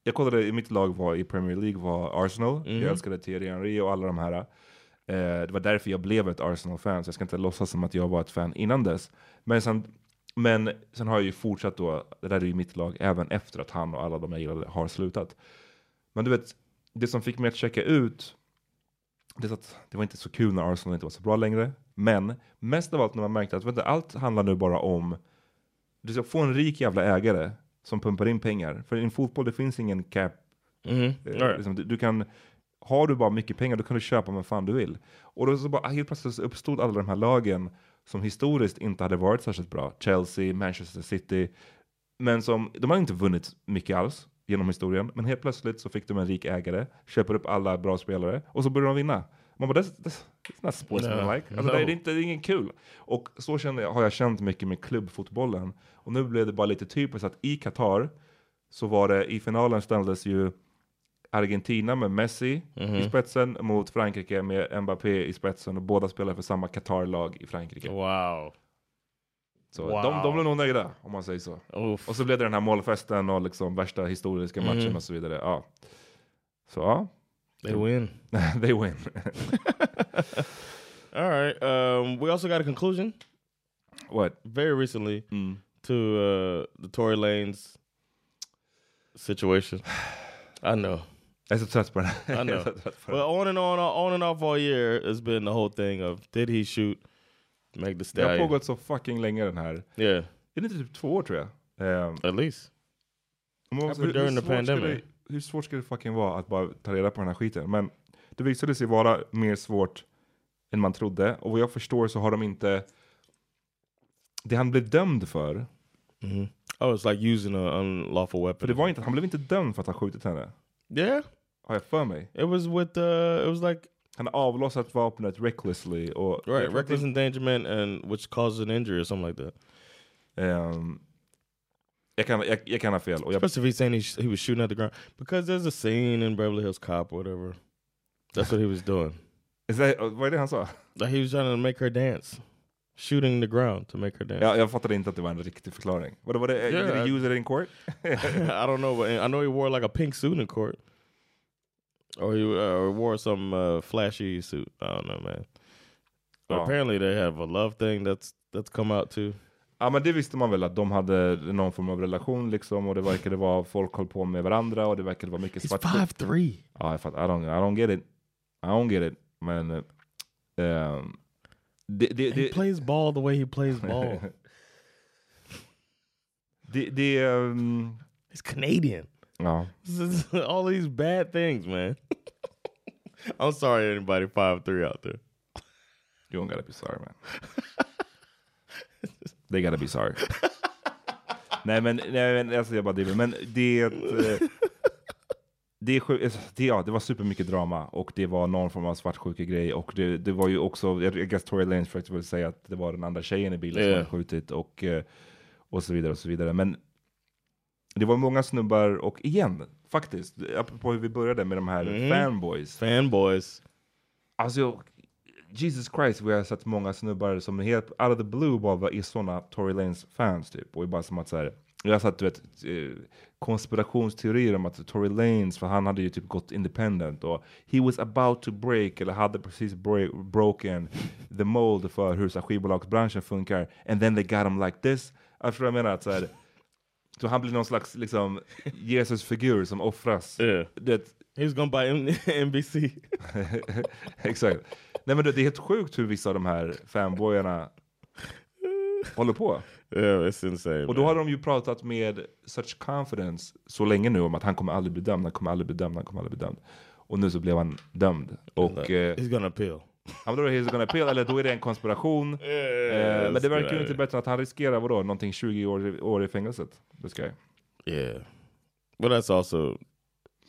jag kollade, i mitt lag var i Premier League var Arsenal, Mhm. jag älskade Thierry Henry och alla de här. Eh, det var därför jag blev ett Arsenal-fan, så jag ska inte låtsas som att jag var ett fan innan dess. Men sen, men sen har jag ju fortsatt då, det där är ju mitt lag, även efter att han och alla de jag gillade har slutat. Men du vet, det som fick mig att checka ut, det, att det var inte så kul när Arsenal inte var så bra längre. Men mest av allt när man märkte att du, allt handlar nu bara om du ska få en rik jävla ägare som pumpar in pengar. För i fotboll det finns ingen cap. mhm. Eh, liksom, du, du kan, har du bara mycket pengar då kan du köpa vad fan du vill. Och då så bara, helt plötsligt uppstod alla de här lagen som historiskt inte hade varit särskilt bra. Chelsea, Manchester City. Men som, de har inte vunnit mycket alls genom historien. Men helt plötsligt så fick de en rik ägare, köper upp alla bra spelare och så börjar de vinna. Man bara, that's, not sportsmanlike. No. Alltså, det, är No. inte, det är ingen kul. Och så känner jag, har jag känt mycket med klubbfotbollen. Och nu blev det bara lite typiskt att i Qatar så var det, i finalen ställdes ju Argentina med Messi i spetsen mot Frankrike med Mbappé i spetsen och båda spelar för samma Qatar-lag i Frankrike. Wow. Så Wow. de, de blev nog nöjda om man säger så. Oof. Och så blev det den här målfesten och liksom värsta historiska matchen och så vidare. Ja. Så ja, They win. [laughs] they win. [laughs] All right. Um, we also got a conclusion What? very recently Mm. To uh, the Tory Lanes situation. I know. Jag är så trött på den. I [laughs] know. But on and on, on and off all year has been the whole thing of did he shoot Meg the Det har Stallion? pågått så fucking länge den här. Yeah, Är det inte typ två år tror jag? Ehm, at least. om man- Happened during the svårt ska pandemic. det, hur svårt ska det fucking vara att bara ta reda på den här skiten? Men det visade sig vara mer svårt än man trodde. Och vad jag förstår så har de inte... Det han blev dömd för, Oh, it's like using an unlawful weapon. för det var inte, han blev inte dömd för att ha skjutit henne. Yeah, Har jag för mig. it was with uh, it was like Han avlossat vapnet recklessly. Och right reckless endangerment and which causes an injury or something like that. Um, jag, kan, jag, jag kan ha fel. Och jag, Especially if he's saying he, he was shooting at the ground because there's a scene in Beverly Hills Cop or whatever. That's what he was doing. [laughs] Is that, vad är det han sa? Like he was trying to make her dance. Shooting the ground to make her dance. Ja, jag fattade inte att det var en riktig förklaring. Vad var det? Yeah. Did he use it in court? [laughs] [laughs] I don't know, but I know he wore like a pink suit in court, or he uh, or wore some uh, flashy suit. I don't know, man. But Oh. apparently they have a love thing that's that's come out too. Ja men det visste man väl att de hade någon form av relation liksom och det verkade vara folk höll på med varandra och det verkade vara mycket He's svart. five three. Ja, jag fattar. I don't, I don't get it. I don't get it. Men eh, ehm, det, det, He det, plays ball the way he plays [laughs] ball. det, det ehm, He's Canadian. ja. Oh. [laughs] All these bad things, man. [laughs] I'm sorry, anybody five three out there. You don't gotta be sorry man. They gotta be sorry. nej men, nej, men alltså jag bara driver. Men det... Eh, Det, är sju- det, ja, det var supermycket drama och det var någon form av svartsjuke-grej och det, det var ju också, jag guess Tory Lanez försökte väl säga att det var den andra tjejen i bilen som Ja. hade skjutit och, eh, och så vidare och så vidare. Men det var många snubbar och igen, faktiskt, apropå hur vi började med de här Mhm. fanboys. Fanboys. Alltså, Jesus Christ, vi har sett många snubbar som helt out of the blue bara är såna Tory Lanez fans typ. Och är bara som att så här, jag sett du vet, eh, konspirationsteorier om att Tory Lanez, för han hade ju typ gått independent och he was about to break, eller hade precis break, broken the mold för hur så skivbolagsbranschen funkar. And then they got him like this. Jag förstår jag menar? Att, så, här, så han blir någon slags liksom, Jesus-figur som offras. Yeah. Det, He's gonna buy M- [laughs] NBC. [laughs] Exakt. Nej men det det är helt sjukt hur vissa av de här fanboyarna håller på. [laughs] Yeah, it's insane. Och då man. har de ju pratat med such confidence så länge nu om att han kommer aldrig bli dömd, han kommer aldrig bli dömd, han kommer aldrig bli dömd. Och nu så blev han dömd. Och eh, He's gonna appeal. är det he's gonna appeal, eller då är det en konspiration. [laughs] eh, men det verkar ju inte bättre att han riskerar vadå, någonting 20 år, år i fängelset. This guy. Yeah, but that's also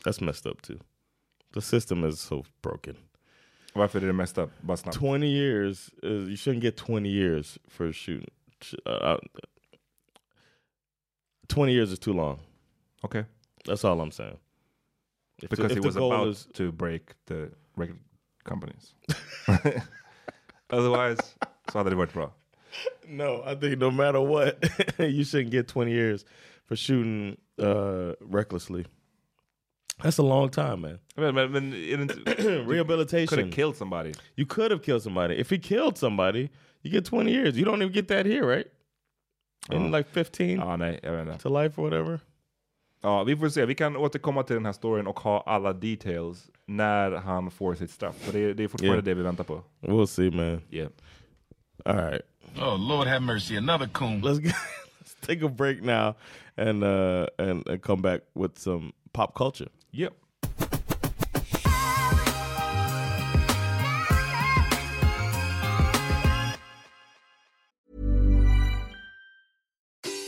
that's messed up too. The system is so broken. Varför är det mesta bara snabbt? Twenty years, is, you shouldn't get twenty years for shooting. Uh, uh, twenty years is too long. Okay, That's all I'm saying. If Because the was goal about is- to break the record companies. [laughs] Otherwise så that det varit bra. No, I think no matter what, [laughs] you shouldn't get 20 years for shooting uh, recklessly. That's a long time, man. Men, men är det inte... Could Rehabilitation. have killed somebody. You could have killed somebody. If he killed somebody, you get 20 years. You don't even get that here, right? In Oh. like 15 Ja, nej, jag vet inte. to life or whatever. Ja, vi får se. Vi kan återkomma till den här storyn och ha alla details när han får sitt straff. För det, det är fortfarande Yeah. det vi väntar på. We'll see, man. Yeah. All right. Oh Lord have mercy, another coon. Let's get, [laughs] let's take a break now and uh and, and come back with some pop culture. Yep.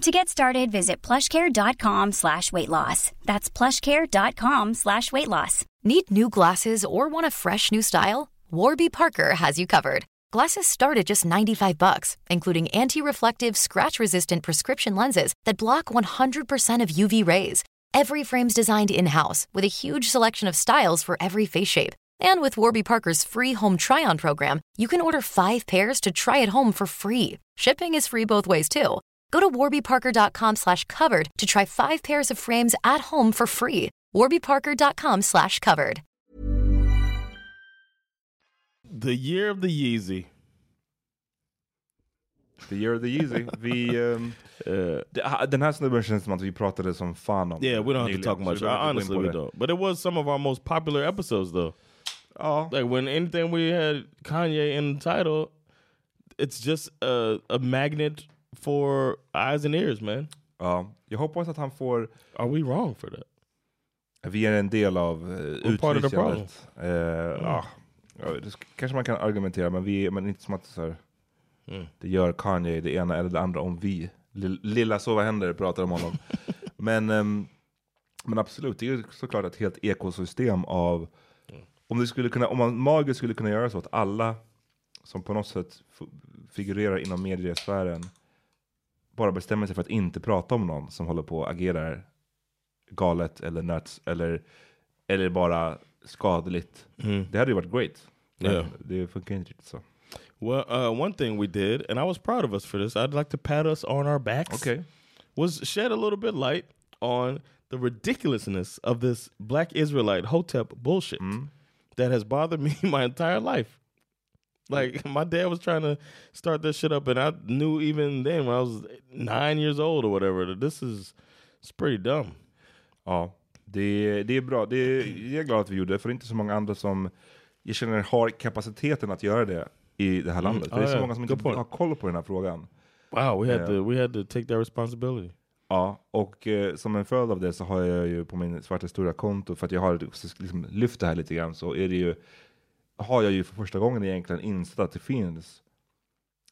To get started, visit plushcare.com slash weight loss. That's plushcare.com slash weight loss. Need new glasses or want a fresh new style? Warby Parker has you covered. Glasses start at just 95 bucks, including anti-reflective, scratch-resistant prescription lenses that block 100% of UV rays. Every frame's designed in-house with a huge selection of styles for every face shape. And with Warby Parker's free home try-on program, you can order five pairs to try at home for free. Shipping is free both ways too. Go to warbyparker.com slash covered to try five pairs of frames at home for free. warbyparker.com slash covered. The year of the Yeezy. The year of the Yeezy. Vi, [laughs] um, det- den här snubben känns som att vi pratade som fan om. Yeah, we don't have to talk så much. vi behöver inte Honestly, gå we don't. But it was some of our most popular episodes, though. Ja. Like when anything we had Kanye in the title, it's just a, a magnet for eyes and ears, man. Ja, jag hoppas att han får... Are we wrong for that? Vi är en del av uh, part of the utnyttjandet. Ja, ja, det sk- kanske man kan argumentera, men, vi, men inte som att så här, Mm. det gör Kanye det ena eller det andra om vi. Lill- Lilla så vad händer pratar om honom. [laughs] men, ehm, men absolut, det är ju såklart ett helt ekosystem av... Om, det skulle kunna, om man magiskt skulle kunna göra så att alla som på något sätt figurerar inom mediesfären bara bestämmer sig för att inte prata om någon som håller på och agerar galet eller nuts eller, eller bara skadligt. Mm. Det hade ju varit great. Men Yeah. det funkar inte riktigt så. Well, uh, one thing we did, and I was proud of us for this. I'd like to pat us on our backs. Okay. Was shed a little bit light on the ridiculousness of this Black Israelite Hotep bullshit that has bothered me [laughs] my entire life. [laughs] Like my dad was trying to start this shit up, and I knew even then when I was nine years old or whatever that this is it's pretty dumb. Ja, det, det är bra. Det är, jag är glad att vi gjorde för det är inte så många andra som jag känner har kapaciteten att göra det i det här landet. För Oh, det är så yeah. många som Good inte point. har koll på den här frågan. Wow, we had Yeah. to we had to take that responsibility. Ja, och eh, som en följd av det så har jag ju på min Svarta Historia-konto, för att jag har liksom lyft det här lite grann, så är det ju, har jag ju för första gången egentligen insett att det finns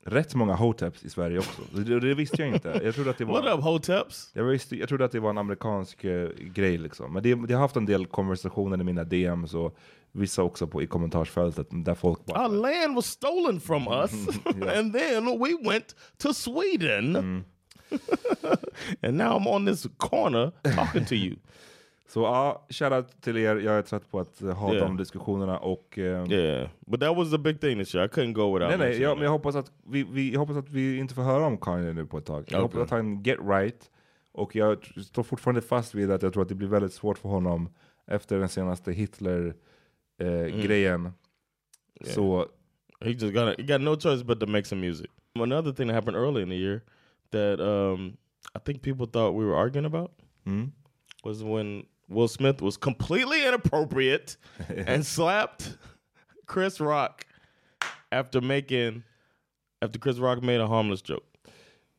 rätt många hoteps i Sverige också. Det, det visste jag inte. Jag trodde att det var... What up, hoteps? Jag, visste, jag trodde att det var en amerikansk eh, grej liksom. Men det, det har haft en del konversationer i mina DMs och vissa också på, i kommentarsfältet där folk bara... Our land was stolen from us, [laughs] and then we went to Sweden. [laughs] and now I'm on this corner talking to you. [laughs] Så ja, shoutout till er. Jag är trött på att eh, ha Yeah. de diskussionerna och... eh, Yeah, but that was the big thing this year. I couldn't go without Nej, nej, jag, men jag hoppas, att vi, vi, hoppas att vi inte får höra om Kanye nu på ett tag. Jag Okej. hoppas att han get right. Och jag står fortfarande fast vid att jag tror att det blir väldigt svårt för honom efter den senaste Hitler-grejen. Yeah. Så He just got he got no choice but to make some music. Another thing that happened early in the year that um, I think people thought we were arguing about Mm. was when Will Smith was completely inappropriate [laughs] and slapped Chris Rock after making after Chris Rock made a harmless joke.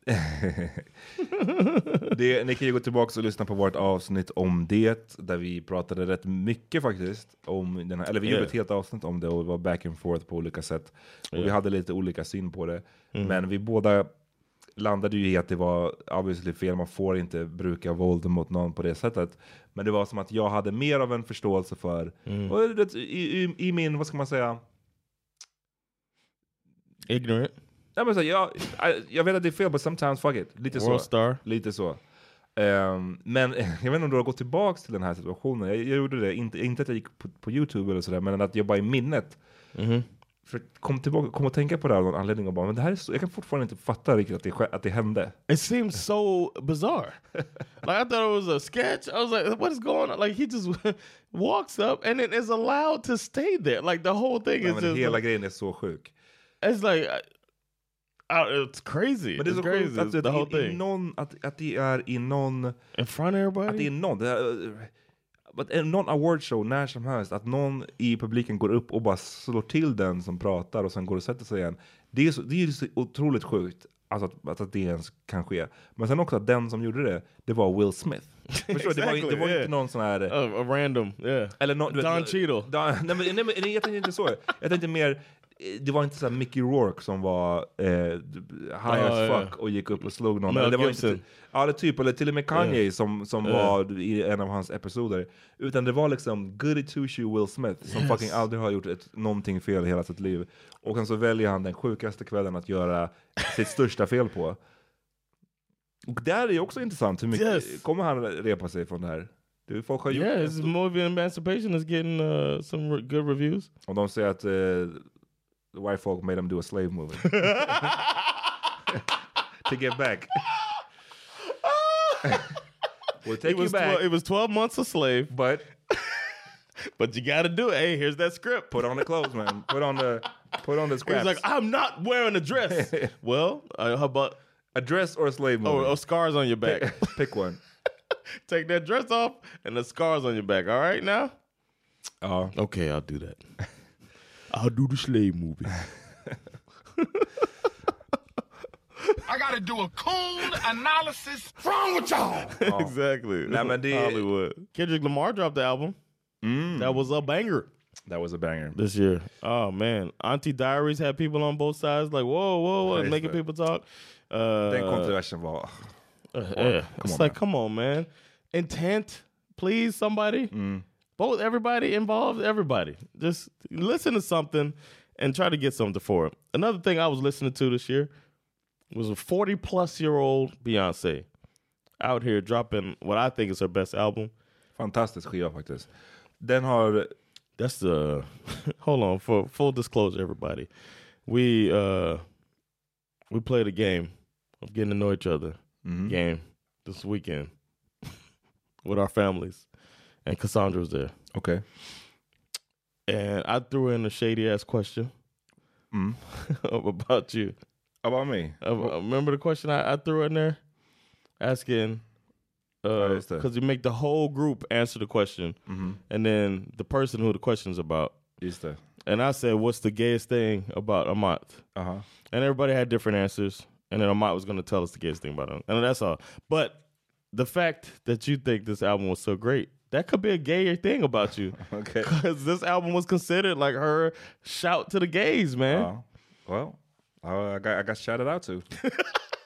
[laughs] det, ni kan ju gå tillbaka och lyssna på vårt avsnitt om det, där vi pratade rätt mycket faktiskt. om den här, Eller vi Yeah. gjorde ett helt avsnitt om det och det var back and forth på olika sätt. Och vi Yeah. hade lite olika syn på det. Mm. Men vi båda landade ju i att det var obviously fel, man får inte bruka våld mot någon på det sättet. Men det var som att jag hade mer av en förståelse för, Mm. och det, i, i, i min, vad ska man säga, Ignorant. Ja, men så, jag, jag vet att det är fel, but sometimes fuck it. Lite World så. star. Lite så. Ehm, men [laughs] jag vet inte om du har gått tillbaka till den här situationen. Jag, jag gjorde det, inte, inte att jag gick på, på YouTube eller sådär, men att jag bara i minnet Mhm. För kom tillbaka, kom och tänka på det här av någon anledning och bara, men det här är så, jag kan fortfarande inte fatta riktigt att det, att det hände. It seems so bizarre. [laughs] like I thought it was a sketch. I was like, "What is going on?" Like he just [laughs] walks up and then is allowed to stay there. Like the whole thing Ja, is just. hela grejen är så sjuk. It's like, I, it's crazy. Men det är så crazy. att, whole i, i någon, att, att det är i någon... In front of everybody? Att det är någon... Det är, någon awardshow när som helst, att någon i publiken går upp och bara slår till den som pratar och sen går och sätter sig igen. Det är så, det är så otroligt sjukt alltså att, att, att det ens kan ske. Men sen också att den som gjorde det, det var Will Smith. [laughs] Förstår du? Det var, Exactly, det var yeah. inte någon sån här... a random, yeah. Eller någon, du vet, Don Cheadle. Don, [laughs] nej, men, nej, men, jag tänkte inte så. Jag tänkte mer, det var inte så Mickey Rourke som var eh, high Ja, as ja. fuck och gick upp och slog någon. Eller det var inte, ja, det typ, eller till och med Kanye Ja. som, som Ja. var i en av hans episoder. Utan det var liksom goody two shoe Will Smith som Yes. fucking aldrig har gjort ett, någonting fel hela sitt liv. Och sen så väljer han den sjukaste kvällen att göra sitt [laughs] största fel på. Och där är också intressant, hur mycket Yes. kommer han repa sig från det här? Det, folk har gjort Yeah, det. movie Emancipation is getting uh, some good reviews. Och de säger att uh, the white folk made them do a slave movie. [laughs] [laughs] to get back. [laughs] we'll take It was you back. twel- it was twelve months a slave, but but you got to do it. Hey, here's that script. Put on the clothes, man. Put on the put on the He's scraps. like, I'm not wearing a dress. well, uh, how about a dress or a slave movie? or, or scars on your back? Pick, pick one. Take that dress off and the scars on your back. All right now. Ja. Okay, I'll do that. I'll do the slave movie. I gotta do a coon analysis. What's wrong with y'all? [laughs] exactly. Nej, men det- Hollywood. Kendrick Lamar dropped the album. That was a banger That was a banger. this year. Oh man, Auntie Diaries had people on both sides like whoa, whoa, whoa, Ja, making det. people talk. Uh, Den kontroversen var... uh, yeah. Come It's on, like, come on, man. Intent, please, somebody. Mm. Both everybody involved, everybody. Just listen to something and try to get something for it. Another thing I was listening to this year was a 40 plus year old Beyonce out here dropping what I think is her best album. Fantastisk skiva faktiskt. Den har... That's the [laughs] hold on for full disclosure, everybody. We uh we played a game of getting to know each other game this weekend [laughs] with our families, and Cassandra was there, Okay. and I threw in a shady ass question [laughs] about you. About me? Uh, remember the question I, I threw in there, asking. Ja, just det. Because you make the whole group answer the question, and then the person who the question is about det. And I said, "What's the gayest thing about Amat?" Uh-huh. And everybody had different answers. And then Amat was going to tell us the gayest thing about him, and that's all. But the fact that you think this album was so great, that could be a gayer thing about you, [laughs] Okay. because this album was considered like her shout to the gays, man. Ja. Well, I got, I got shouted out to.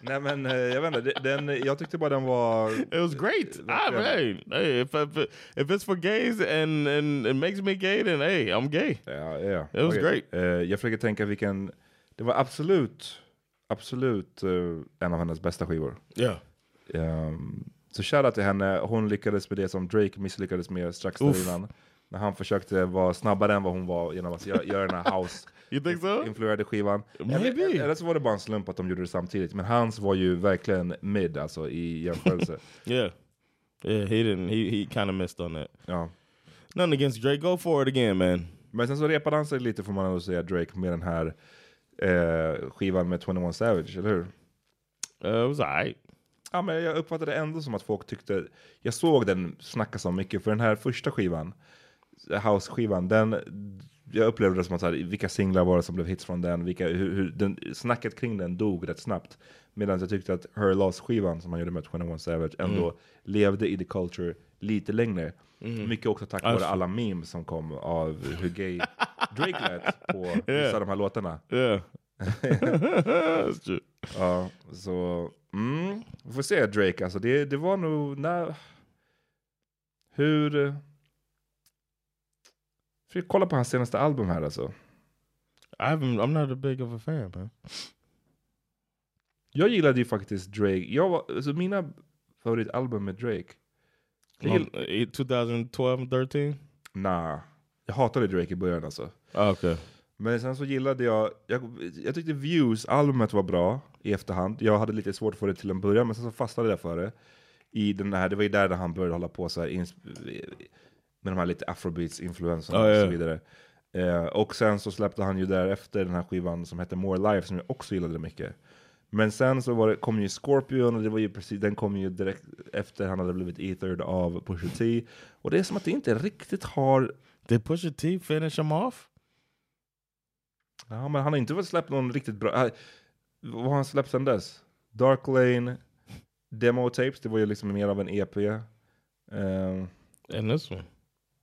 Nej men jag vet inte, den, jag tyckte bara den var... It was great. I, hey, hey, if, if if it's for gays and and it makes me gay, then hey, I'm gay. Ja, ja. It was Okej. great. Eh, jag försöker tänka vilken... Det var absolut, absolut eh, en av hennes bästa skivor. Yeah. Um, så shoutout till henne, hon lyckades med det som Drake misslyckades med strax där innan. När han försökte vara snabbare än vad hon var genom att göra, göra den här house [laughs] so? influerade skivan. Eller, eller så var det bara en slump att de gjorde det samtidigt. Men hans var ju verkligen mid alltså i jämförelse. [laughs] Yeah. Yeah, he didn't. He he kind of missed on that. ja. Nothing against Drake. Go for it again, man. Men sen så repade han sig lite får man nog säga Drake med den här eh, skivan med 21 Savage, eller hur? Uh, it was alright. Ja, men jag uppfattade ändå som att folk tyckte, jag såg den snackas om mycket, för den här första skivan, House-skivan, den, jag upplevde det som att så här, vilka singlar var det som blev hits från den, vilka, hur, hur den, snacket kring den dog rätt snabbt. Medan jag tyckte att Her Loss-skivan som han gjorde med 21 Savage ändå levde i the culture lite längre. Mycket också tack vare Alltså. alla memes som kom av hur gay Drake lät på [laughs] vissa Yeah. av de här låtarna. Yeah. [laughs] Ja, så... Mm, vi får se Drake, alltså det, det var nog... När, hur... Försök kolla på hans senaste album här alltså. I haven't. I'm not a big of a fan, man. Jag gillade ju faktiskt Drake. Jag var, alltså mina favoritalbum med Drake. Gill, Long- eh, 2012, 13. nah, jag hatade Drake i början alltså. Oh, okay. Men sen så gillade jag, jag, jag tyckte Views, albumet var bra i efterhand. Jag hade lite svårt för det till en början, men sen så fastnade jag för det. I den här, det var ju där han började hålla på så här, med de här lite afrobeats-influenserna Ja, och så vidare. Eh, och sen så släppte han ju därefter den här skivan som hette More Life, som jag också gillade mycket. Men sen så var det, kom ju Scorpion och det var ju precis, den kom ju direkt efter han hade blivit ethered av Pusha T. Och det är som att det inte riktigt har Did Pusha T finish him off? Ja, men han har inte släppt någon riktigt bra... Äh, vad har han släppt sen dess? Dark Lane, Demo Tapes, det var ju liksom mer av en EP. Ehm, And this one.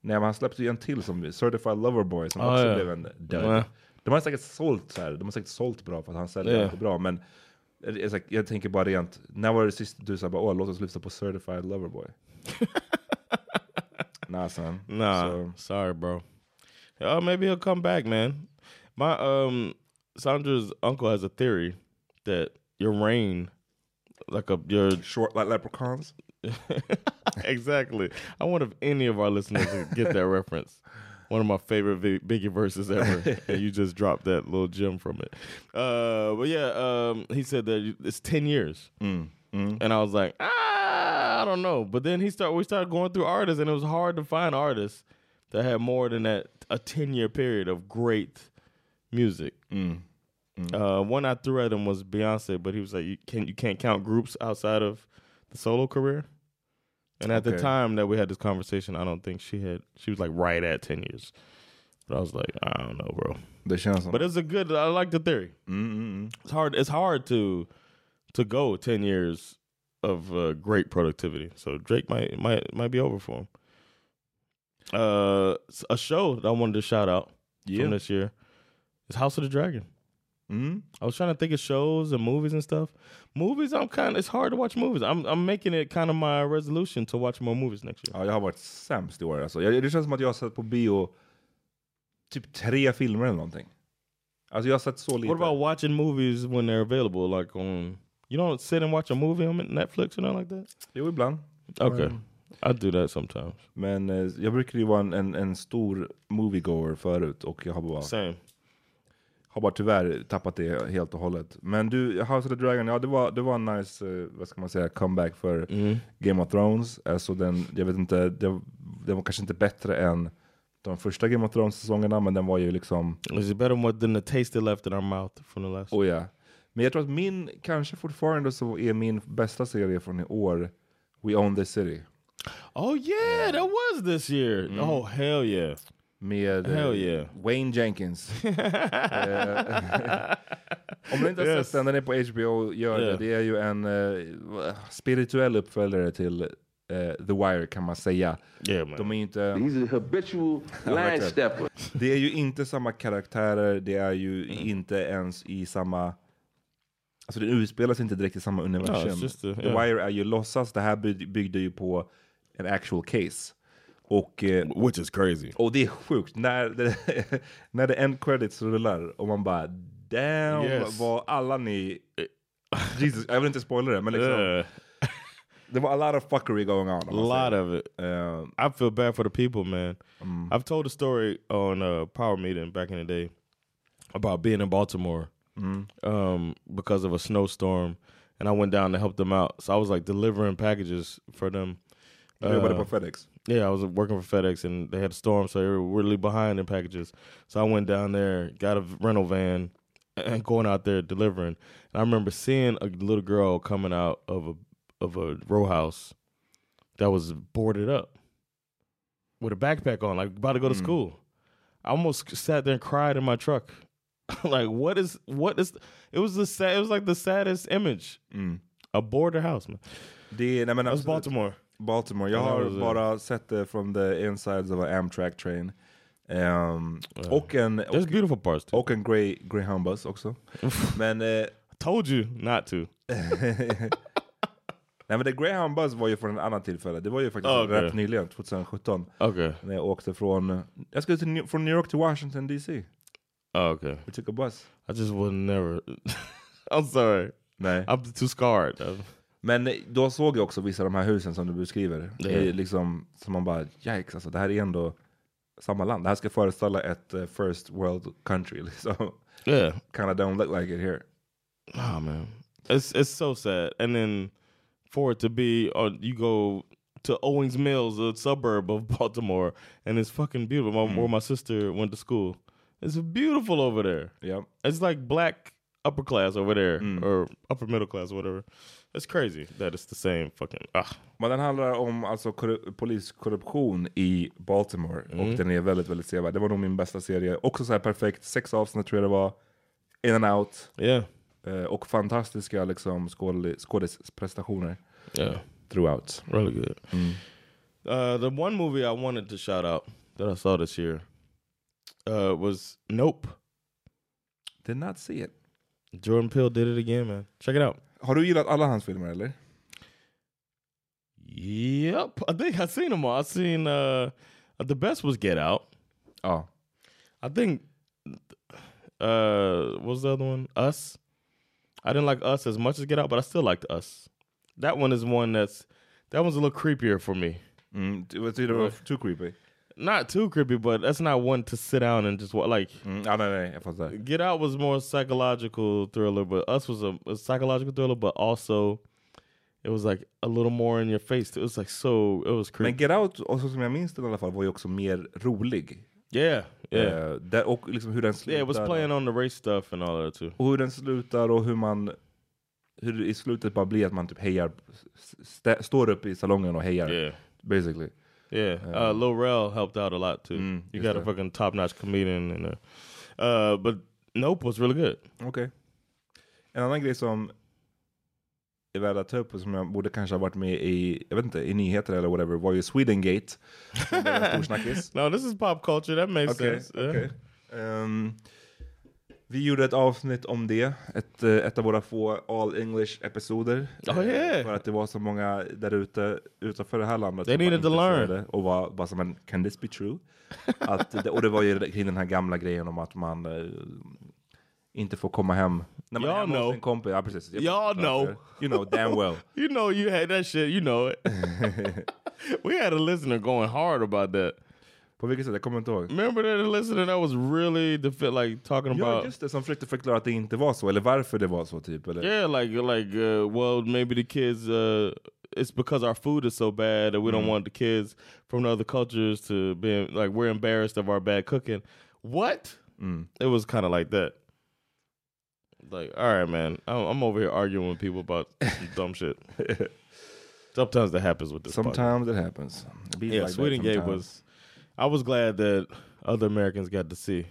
nej, men han släppte ju en till som Certified Lover Boy som Ah, också ja. blev en död. Ja. De har säkert sålt så här, de har säkert sålt bra för att han säljer inte bra, men jag, tänker bara rent, när var det sist du sa bara åh, låt oss lyssna på Certified Lover Boy? [laughs] nah, son. Nah, Så- sorry, bro. Uh, maybe he'll come back, man. My um, Sandra's uncle has a theory that your reign, like a your Short like leprechauns? [laughs] exactly. I wonder if any of our listeners get that reference. One of my favorite Biggie verses ever, and you just dropped that little gem from it. Uh, but yeah, um, he said that it's ten years, and I was like, ah, I don't know. But then he start we started going through artists, and it was hard to find artists that had more than that a 10 year period of great music. Uh, one I threw at him was Beyonce, but he was like, "You can't you can't count groups outside of the solo career." And at the time that we had this conversation, I don't think she had. She was like right at 10 years, but I was like, I don't know, bro. Känns som... But it's a good. I like the theory. It's hard. It's hard to to go ten years of uh, great productivity. So Drake might might might be over for him. Uh, a show that I wanted to shout out Yeah. from this year is House of the Dragon. Mm. I was trying to think of shows and movies and stuff. Movies, I'm kind. Of. It's hard to watch movies. I'm I'm making it kind of my resolution to watch more movies next year. Ja, jag har varit sämst i år alltså. jag, Det känns som att jag har sett på bio typ tre filmer eller någonting. Alltså jag har sett så lite. What about watching movies when they're available, like on? You don't sit and watch a movie on Netflix or nothing like that. Jo, ibland. Okay, Men, I do that sometimes. men eh, jag brukar ju vara en, en, en stor moviegoer förut och jag har bara, Same. Har bara tyvärr tappat det helt och hållet. Men du, House of the Dragon, ja det var, det var en nice, eh, vad ska man säga, comeback för Game of Thrones. Alltså den, jag vet inte, det, den var kanske inte bättre än de första Game of Thrones-säsongerna, men den var ju liksom Is it better than the taste it left in our mouth from the last? Oh ja. Men jag tror att min, kanske fortfarande så är min bästa serie från i år We Own This City. Oh yeah, that was this year. Oh hell yeah. Med eh, Hell yeah. Wayne Jenkins. [laughs] Eh, [laughs] Om ni inte har Yes. sett den, den är på HBO, gör Yeah. det. Det är ju en eh, spirituell uppföljare till eh, The Wire kan man säga. Yeah, man. De är ju inte... He's a habitual [laughs] line stepper. Det är ju inte samma karaktärer, det är ju inte ens i samma... Alltså det utspelas inte direkt i samma universum. No, it's just a- The yeah. Wire är ju låtsas, det här by- byggde ju på en actual case. Och, eh, Which is crazy. och det är sjukt, när [laughs] när det end credits rullar och man bara damn Yes. vad alla ni... Jesus, jag vill inte spoila det men liksom, Yeah. [laughs] det var a lot of fuckery going on. A lot of it. Um, I feel bad for the people, man. I've told a story on a power meeting back in the day about being in Baltimore um, because of a snowstorm, and I went down to help them out. So I was like delivering packages for them. Jobbade Uh, på FedEx? Yeah, I was working for FedEx, and they had a storm, so they were really behind in packages. So I went down there, got a rental van, and going out there delivering. And I remember seeing a little girl coming out of a of a row house that was boarded up with a backpack on, like about to go to school. I almost sat there and cried in my truck. [laughs] like, what is what is? It was the sad. It was like the saddest image. A boarded house, man. Det I mean? men was, absolut. Baltimore. Baltimore. Jag Ja, har det bara sett det från the insides of an Amtrak train. Ehm, och en, There's och, beautiful parts too. och en Grey, Greyhound bus också. men, eh, Told you not to. [laughs] nej men the Greyhound bus var ju från en annan tillfälle. Det var ju faktiskt Oh, okay. rätt nyligen, 2017. Okay. När jag åkte från, jag skulle till, New- från New York till Washington DC. Oh, okay. We took a bus. I just would never. [laughs] I'm sorry. Nej. I'm too scarred. Men då såg jag också vissa av de här husen som du beskriver. Det är liksom, som man bara, yikes, alltså det här är ändå samma land. Det här ska föreställa ett eh, first world country [laughs] liksom. Yeah. Kinda don't look like it here. Oh man, it's it's so sad. And then for it to be, or you go to Owings Mills, a suburb of [laughs] Baltimore, and it's fucking beautiful. My, Where my sister went to school, it's beautiful over there. Yeah. It's like black upper class over there, or upper middle class, or whatever. It's crazy that it's the same fucking. Ah. Men den handlar om alltså korru- poliskorruption i Baltimore. Och den är väldigt, väldigt sevärd. Det var nog min bästa serie. Också så här perfekt, sex avsnitt tror jag det var. In and out. Yeah. Eh, och fantastiska liksom skådis- skådisprestationer. Yeah. Throughout. Really good. Uh, the one movie I wanted to shout out that I saw this year uh, was Nope. Did not see it. Jordan Peele did it again, man. Check it out. Har du gillat alla hans filmer eller? Yep, I think I've seen them all. I've seen uh, the best was Get Out. Ja. I think uh, what was the other one? Us. I didn't like Us as much as Get Out, but I still liked Us. That one is one that's that one's a little creepier for me. Mm, det var too creepy. Not too creepy, but that's not one to sit down and just like. Mm, nej, nej, jag fattar. Get Out was more psychological thriller, but Us was a, a psychological thriller, but also it was like a little more in your face. It was like so, it was Men creepy. Get Out, och så som jag minns den i alla fall, var ju också mer rolig. Yeah, yeah. Eh, där, och liksom hur den slutar. yeah, it was playing on the race stuff and all that too. Och hur den slutar och hur man hur i slutet bara blir att man typ hejar, st står upp i salongen och hejar. Yeah. Basically. Yeah, uh, Lil Rel helped out a lot too. Mm, you got a fucking top notch comedian, and uh, uh, but Nope was really good. Okej. En annan grej som är värd att ta upp som jag borde kanske ha varit med i, jag vet inte, i nyheter eller whatever, var ju Swedengate. [laughs] Som blev en stor snackis. No, this is pop culture. That makes Okej, sense. Yeah. okej. Vi gjorde ett avsnitt om det, ett, eh, ett av våra få all English episoder. Oh, Eh, yeah. För att det var så många där ute utanför det här landet They needed to learn. Och var bara som en, can this be true? att, och det var ju kring den här gamla grejen om att man eh, inte får komma hem. När man Y'all hos know. en kompis. Ja, precis. Y'all know. You know damn well. [laughs] You know you had that shit. You know it. [laughs] we had a listener going hard about that. Vilket sätt? Jag kommer inte ihåg. Remember that listener that was really like talking Ja, about just det. Som försökte förklara att det inte var så, eller varför det var så typ. Eller? Yeah, like like uh, well, maybe the kids. Uh, it's because our food is so bad that we don't Mm. want the kids from other cultures to be like we're embarrassed of our bad cooking. What? Mm. It was kind of like that. Like, all right, man, I'm, I'm over here arguing with people about [laughs] dumb shit. Sometimes that happens with this. podcast. Sometimes it happens. It yeah, like Gate sometimes. was. I was glad that other Americans got to see,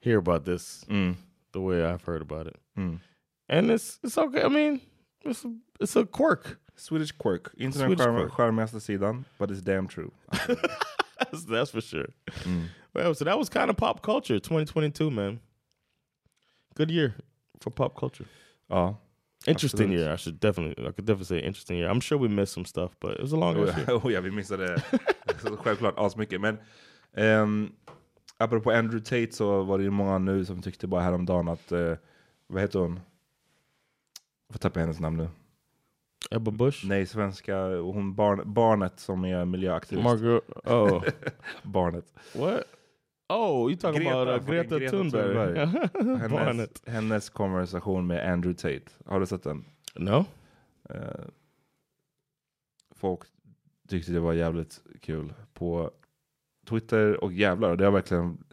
hear about this Mm. the way I've heard about it, Mm. and it's it's okay. I mean, it's a, it's a quirk. Swedish quirk. Inte den Swedish charm- quirk. charmigaste sidan, but it's damn true. [laughs] that's, that's for sure. Mm. Well, so that was kind of pop culture, 2022, man. Good year for pop culture. Ja. Interesting absolut. year. I should definitely, I could definitely say interesting year. I'm sure we missed some stuff, but it was a long Oh, year. [laughs] oh, ja, vi missade så självklart asmycket. Men um, apropå Andrew Tate så var det ju många nu som tyckte bara häromdagen att, eh, vad heter hon? Jag får tappa hennes namn nu. Ebba Busch? Nej, svenska, hon barn, barnet som är miljöaktivist. Margaret, oh. [laughs] barnet. What? Oh, you talking about uh, fucking Greta, Thunberg? [laughs] hennes, Barnet. hennes konversation med Andrew Tate. Har du sett den? No. Eh, folk tyckte det var jävligt kul på Twitter och jävlar, det har verkligen...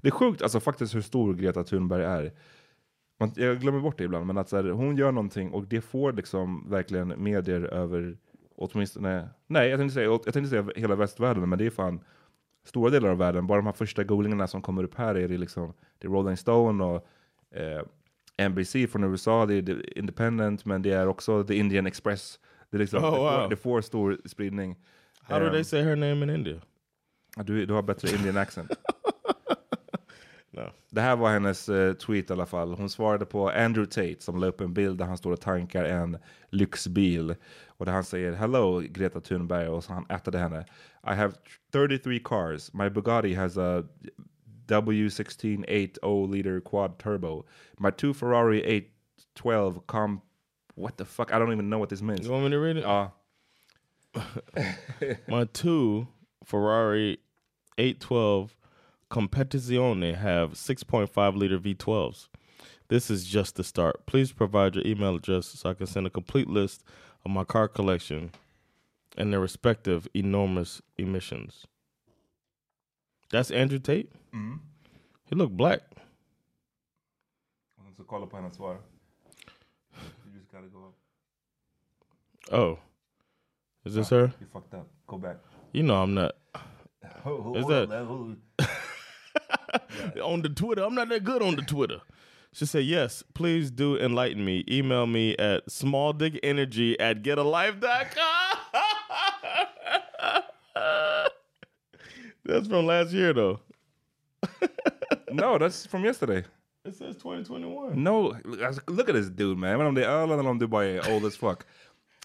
Det är sjukt alltså faktiskt hur stor Greta Thunberg är. Man, jag glömmer bort det ibland, men att så här, hon gör någonting och det får liksom verkligen medier över åtminstone, nej jag tänkte säga, jag tänkte säga hela västvärlden, men det är fan stora delar av världen. Bara de här första googlingarna som kommer upp här är det liksom, det är Rolling Stone och eh, NBC från USA, det är The Independent, men det är också The Indian Express. Det, är liksom, Oh, wow. det får stor spridning. How do Ehm, they say her name in India? Du, du har bättre Indian accent. [laughs] No. Det här var hennes eh, tweet i alla fall. Hon svarade på Andrew Tate som la upp en bild där han står och tankar en lyxbil. Och där han säger Hello Greta Thunberg och så han ätade henne. I have 33 cars. My Bugatti has a W16 8 liter quad turbo. My two Ferrari 812 comp... What the fuck? I don't even know what this means. You want me to read it? Ja. [laughs] My two Ferrari 812 Competizione have 6.5 liter V12s. This is just the start. Please provide your email address so I can send a complete list of my car collection and their respective enormous emissions. That's Andrew Tate? Mm. He looked black. Så kolla på hennes svar. You just gotta go up. Oh. Is this her? You fucked up. Go back. You know I'm not. Hold Is on, that man. [laughs] On the Twitter? I'm not that good on the Twitter. She said, "Yes, please do enlighten me. Email me at smalldickenergy at getalife.com." [laughs] That's from last year, though. [laughs] no, that's from yesterday. It says 2021. No, look at this dude man. Jag vet inte om det är öl eller om du bara är old as fuck.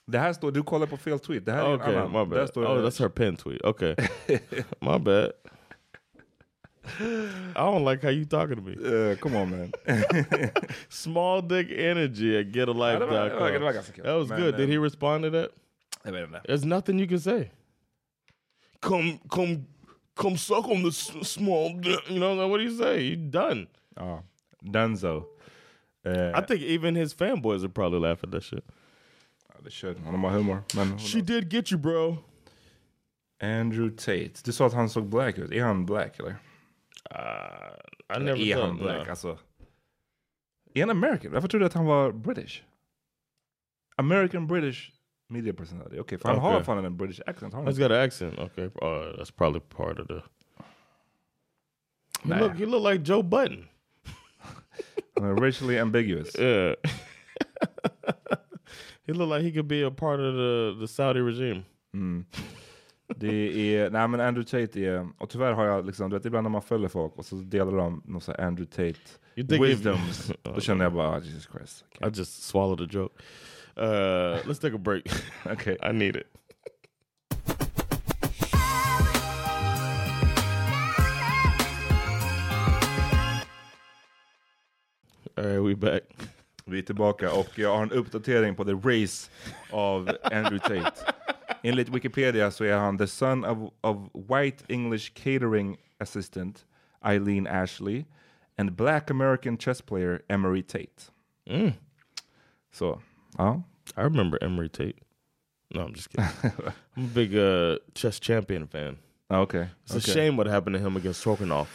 Det här står, du kollar på fel tweet. Det här är Okay, my Där bad. står Oh, that's her pen tweet. Okay, [laughs] my bad. I don't like how you talking to me. Uh, come on man. [laughs] Small dick energy at det det getalife.com. det var ganska kul. That was Men, good. Did eh, he respond to that? Jag vet inte. There's nothing you can say. Come, come, come suck on the small. dick. You know what do you say? You done. Ja. Dunzo. Eh, I think even his fanboys would probably laugh at that shit. det kör honom har humor. Men She did get you bro. Andrew Tate. Du sa att han såg black ut. Är han black eller? Uh, I never är han black no. alltså? Är han American? Varför trodde jag att han var British? American British media personality. Okej, för han har Okay. fan en British accent. Har He's got an accent. Okay, uh, that's probably part of the. He look, he look like Joe Button. Racially ambiguous. Yeah. [laughs] he looked like he could be a part of the the Saudi regime. Mm. [laughs] Det är, nej men Andrew Tate är, och tyvärr har jag liksom, du vet ibland när man följer folk och så delar de någon sån Andrew Tate You think if- wisdoms. [laughs] Då känner jag bara, ah, Jesus Christ. I just swallowed a joke. Uh, let's take a break. okay, I need it. All right, we back. Vi är tillbaka och jag har en uppdatering på the race av Andrew Tate. Enligt Wikipedia så är han the son of, of white English catering assistant Eileen Ashley and black American chess player Emery Tate. Mm. Så, ja. I remember Emery Tate. No, I'm just kidding. [laughs] I'm a big uh, chess champion fan. Ah, okay. It's a okay. shame what happened to him against Trokonov.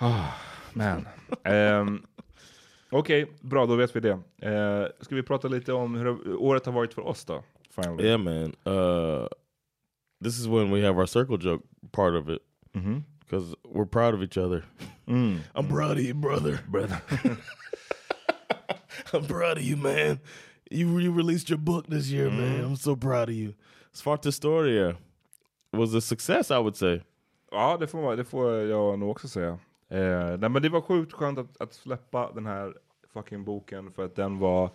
Ah, man. um, Okej, bra då vet vi det. Uh, ska vi prata lite om hur året har varit för oss då? Finally. Yeah, man. Uh, this is when we have our circle joke part of it. Mhm. Because we're proud of each other. Mm. [laughs] I'm proud of you, brother. Brother. [laughs] I'm proud of you, man. You you released your book this year, man. I'm so proud of you. Svart Historia was a success, I would say. Ja, det får, det får jag nog också säga. Eh, nej, men det var sjukt skönt att, att släppa den här fucking boken för att den var...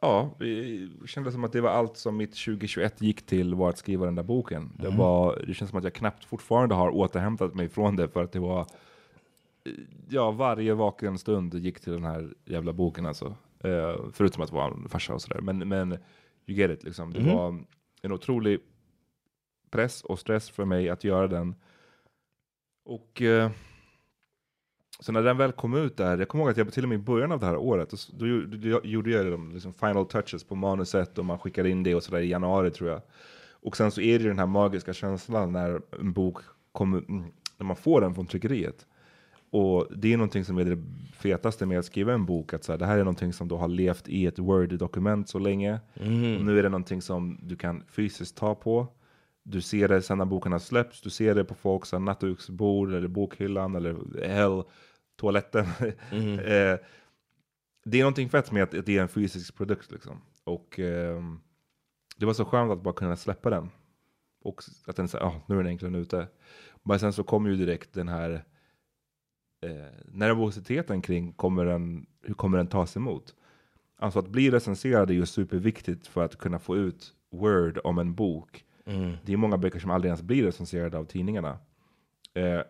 Ja, det kändes som att det var allt som mitt 2021 gick till var att skriva den där boken. Det, Mhm. var, det känns som att jag knappt fortfarande har återhämtat mig från det för att det var... eh, Ja, varje vaken stund gick till den här jävla boken alltså. Eh, förutom att vara en farsa och sådär. Men, men you get it liksom. Det Mhm. var en otrolig press och stress för mig att göra den. Och eh, så när den väl kom ut där, jag kommer ihåg att jag till och med i början av det här året, då gjorde jag de liksom final touches på manuset och man skickade in det och sådär i januari tror jag. Och sen så är det ju den här magiska känslan när en bok kommer, mm, när man får den från tryckeriet. Och det är någonting som är det fetaste med att skriva en bok, att så här, det här är någonting som då har levt i ett Word-dokument så länge. Mhm. Och nu är det någonting som du kan fysiskt ta på. Du ser det sen när boken har släppts, du ser det på folks nattduksbord eller bokhyllan eller hell, toaletten. Mhm. [laughs] eh, det är någonting fett med att, det är en fysisk produkt liksom. Och ehm, det var så skönt att bara kunna släppa den. Och att den säger, ah, nu är den äntligen ute. Men sen så kommer ju direkt den här eh, nervositeten kring kommer den, hur kommer den tas emot. Alltså att bli recenserad är ju superviktigt för att kunna få ut word om en bok. Mm. Det är många böcker som aldrig ens blir recenserade av tidningarna. Eh,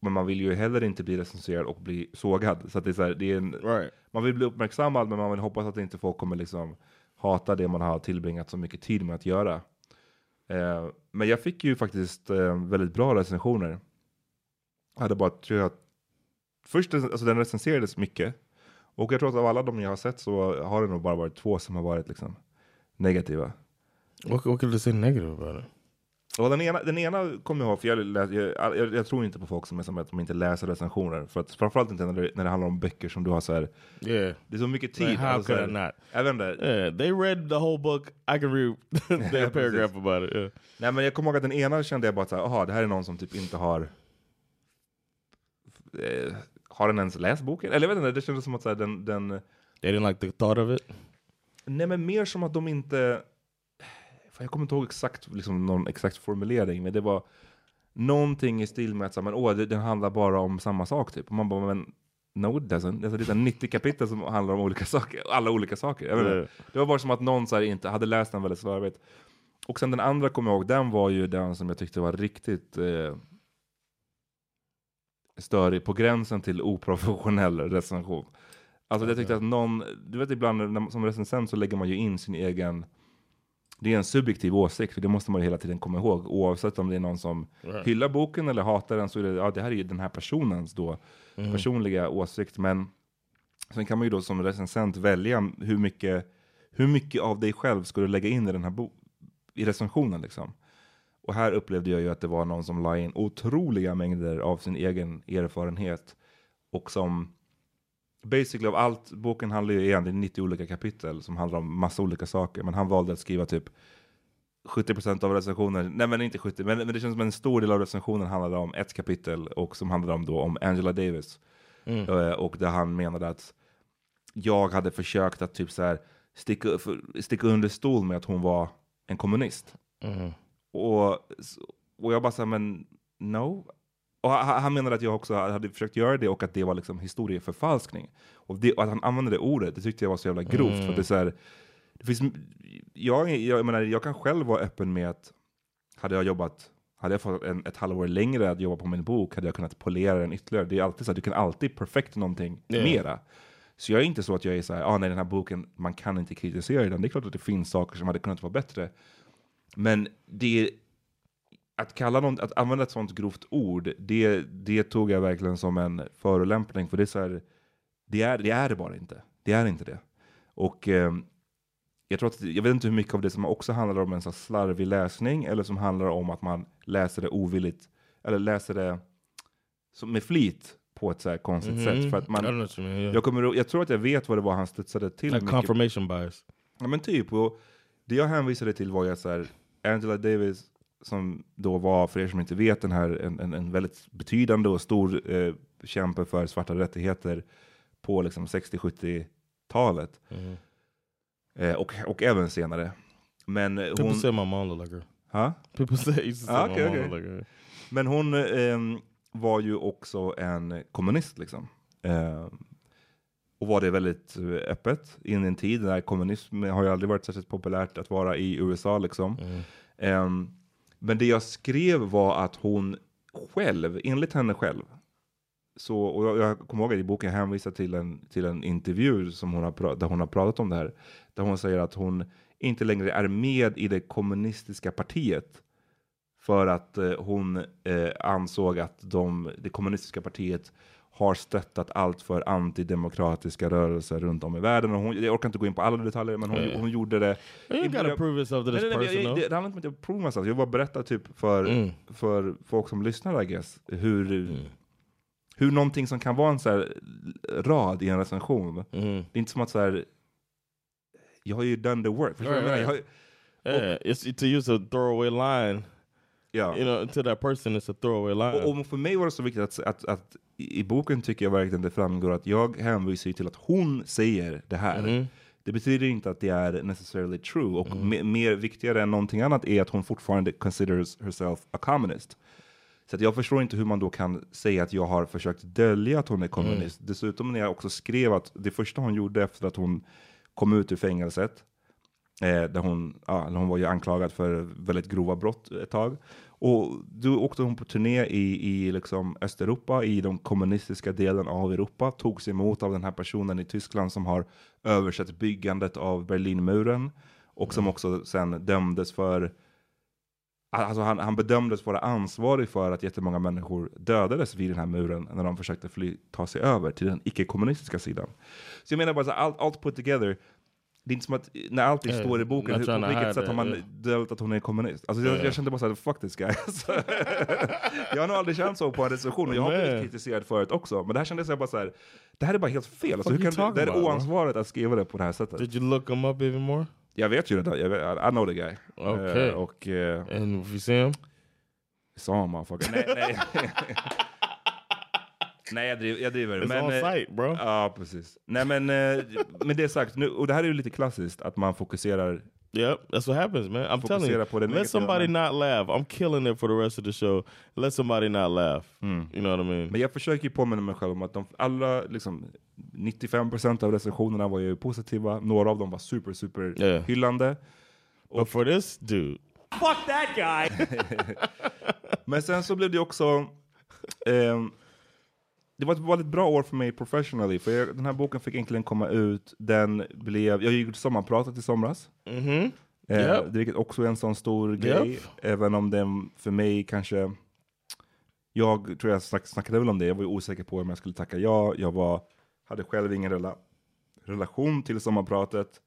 men man vill ju heller inte bli recenserad och bli sågad. Så det är så här, det är en, Right. Man vill bli uppmärksammad men man vill hoppas att inte folk kommer liksom hata det man har tillbringat så mycket tid med att göra. Eh, men jag fick ju faktiskt eh, väldigt bra recensioner. Jag hade bara, tror jag, först alltså den recenserades mycket. Och jag tror att av alla de jag har sett så har det nog bara varit två som har varit liksom negativa. What could you say negative about it? Och den ena, den ena kommer jag ihåg, för jag, läs, jag, jag, jag tror inte på folk som är som att de inte läser recensioner. För att, framförallt inte när det, när det handlar om böcker som du har så här. Yeah. Det är så mycket tid. Like, how alltså, så could I not? Jag vet inte. Yeah, they read the whole book. I can read [laughs] their [laughs] paragraph about it. Yeah. Nej men jag kommer ihåg att den ena kände jag bara så här, aha, det här är någon som typ inte har... Eh, har den ens läst boken? Eller jag vet inte, det kändes som att så här, den, den... They didn't like the thought of it? Nej men mer som att de inte... Jag kommer inte ihåg exakt, liksom, någon exakt formulering, men det var någonting i stil med att så men, åh, det, den handlar bara om samma sak typ. Och man bara, men no it doesn't. Alltså, det är så här 90 kapitel som handlar om olika saker, alla olika saker. Jag. Yeah. Det var bara som att någon så här, inte hade läst den väldigt slarvigt. Och sen den andra kommer jag ihåg, den var ju den som jag tyckte var riktigt eh, störig, på gränsen till oprofessionell recension. Alltså jag tyckte att någon, du vet ibland när, som recensent så lägger man ju in sin egen, det är en subjektiv åsikt, för det måste man ju hela tiden komma ihåg, oavsett om det är någon som Right. hyllar boken eller hatar den, så är det, ja det här är ju den här personens då Mhm. personliga åsikt, men sen kan man ju då som recensent välja hur mycket, hur mycket av dig själv ska du lägga in i den här i recensionen liksom? Och här upplevde jag ju att det var någon som la in otroliga mängder av sin egen erfarenhet och som basically av allt, boken handlar ju egentligen 90 olika kapitel som handlar om massa olika saker, men han valde att skriva typ 70% av recensionen, nej men inte 70, men, men det känns som en stor del av recensionen handlade om ett kapitel och som handlade om då om Angela Davis. Mm. Eh, och där han menade att jag hade försökt att typ så här sticka, för, sticka under stol med att hon var en kommunist. Mhm. Och, och jag bara sa men no. Och han, menade att jag också hade försökt göra det och att det var liksom historieförfalskning. Och, det, och att han använde det ordet, det tyckte jag var så jävla grovt. Mm. För det är så här, det finns, jag, jag, menar, jag kan själv vara öppen med att hade jag jobbat hade jag fått en, ett halvår längre att jobba på min bok hade jag kunnat polera den ytterligare. Det är alltid så att du kan alltid perfekta någonting Ja. mera. Så jag är inte så att jag är så här, ah, nej den här boken, man kan inte kritisera den. Det är klart att det finns saker som hade kunnat vara bättre. Men det, att, kalla någon, att använda ett sånt grovt ord, det, det tog jag verkligen som en förolämpning. För det är så här, det är, det är det bara inte. Det är inte det. Och eh, jag, tror att, jag vet inte hur mycket av det som också handlar om en så slarvig läsning, eller som handlar om att man läser det ovilligt, eller läser det som med flit på ett så här konstigt Mhm. sätt. För att man, know yeah. jag, kommer, jag tror att jag vet vad det var han studsade till. Like confirmation bias. Ja men typ. Och det jag hänvisade till var att så här, Angela Davis, som då var, för er som inte vet, den här, en, en, en väldigt betydande och stor eh, kämpe för svarta rättigheter på liksom 60-70-talet. Mhm. Eh, och, och även senare. Men eh, People hon... say my mom look like her. Ha? People say, used to say Ah, my okej, mom look like her. Men hon ehm, var ju också en kommunist liksom. Ehm, och var det väldigt eh, öppet in i en tid när kommunism har ju aldrig varit särskilt populärt att vara i USA liksom. Ehm, men det jag skrev var att hon själv, enligt henne själv, så, och jag, jag kommer ihåg att i boken hänvisar till en, till en intervju som hon har, där hon har pratat om det här. Där hon säger att hon inte längre är med i det kommunistiska partiet. För att eh, hon eh, ansåg att de, det kommunistiska partiet har stöttat allt för antidemokratiska rörelser runt om i världen. Och hon, jag orkar inte gå in på alla detaljer, men hon, hon gjorde det. You gotta prove yourself to this Nej, nej, person, jag, det, det handlar inte om att jag provar myself. Jag bara berätta typ för, Mm. för folk som lyssnar, I guess, hur, hur någonting som kan vara en så här rad i en recension. Mm. Det är inte som att så här, jag har ju done the work. Förstår du vad jag? Jag har ju- Yeah, it's to use a throwaway line. Ja. You know, to that person it's a throwaway line. Och, och för mig var det så viktigt att, att, att i boken tycker jag verkligen det framgår att jag hänvisar ju till att hon säger det här. Mhm. Det betyder inte att det är necessarily true. Och me- mer viktigare än någonting annat är att hon fortfarande considers herself a communist. Så jag förstår inte hur man då kan säga att jag har försökt dölja att hon är kommunist. Dessutom när jag också skrev att det första hon gjorde efter att hon kom ut ur fängelset, där hon, ja, hon var ju anklagad för väldigt grova brott ett tag. Och då åkte hon på turné i, i liksom Östeuropa, i de kommunistiska delen av Europa, togs emot av den här personen i Tyskland som har översatt byggandet av Berlinmuren och som också sen dömdes för Alltså han, han bedömdes vara ansvarig för att jättemånga människor dödades vid den här muren när de försökte fly, ta sig över till den icke-kommunistiska sidan. Så jag menar bara så allt, allt put together, det är inte som att när allt Yeah, står i boken, hur, på vilket sätt har man yeah. dölt att hon är kommunist? Alltså jag, jag kände bara såhär, fuck this guy. [laughs] Alltså, jag har nog aldrig känt så på en recension och jag har blivit kritiserad förut också. Men det här kändes jag bara så här, det här är bara helt fel. Alltså, hur kan, det är oansvarigt att skriva det på det här sättet. Did you look him up even more? Jag vet ju det, vet, I know the guy. Okay. Eh, och, eh, And if you see him? Sa motherfucker. Nej, nej. [laughs] nej jag, driver, jag driver. It's on eh, site, bro. Ja, precis. Nej men eh, med det sagt, nu, och det här är ju lite klassiskt, att man fokuserar Yep, that's what happens, man. I'm telling you. på det Let somebody men- not laugh. I'm killing it for the rest of the show. Let somebody not laugh. You know what I mean? Men jag försöker ju påminna mig själv om att de alla, liksom 95% av recensionerna var ju positiva, några av dem var super, super Yeah. hyllande. But for this dude, Fuck that guy. [laughs] Men sen så blev det också, ehm, det var ett väldigt bra år för mig professionally, för jag, den här boken fick äntligen komma ut, den blev, jag gjorde sommarpratet i somras. Mhm. Eh, Yep. Vilket också är en sån stor grej, Yep. även om den för mig kanske, jag tror jag snack, snackade väl om det, jag var osäker på om jag skulle tacka ja, jag var, hade själv ingen rela, relation till sommarpratet.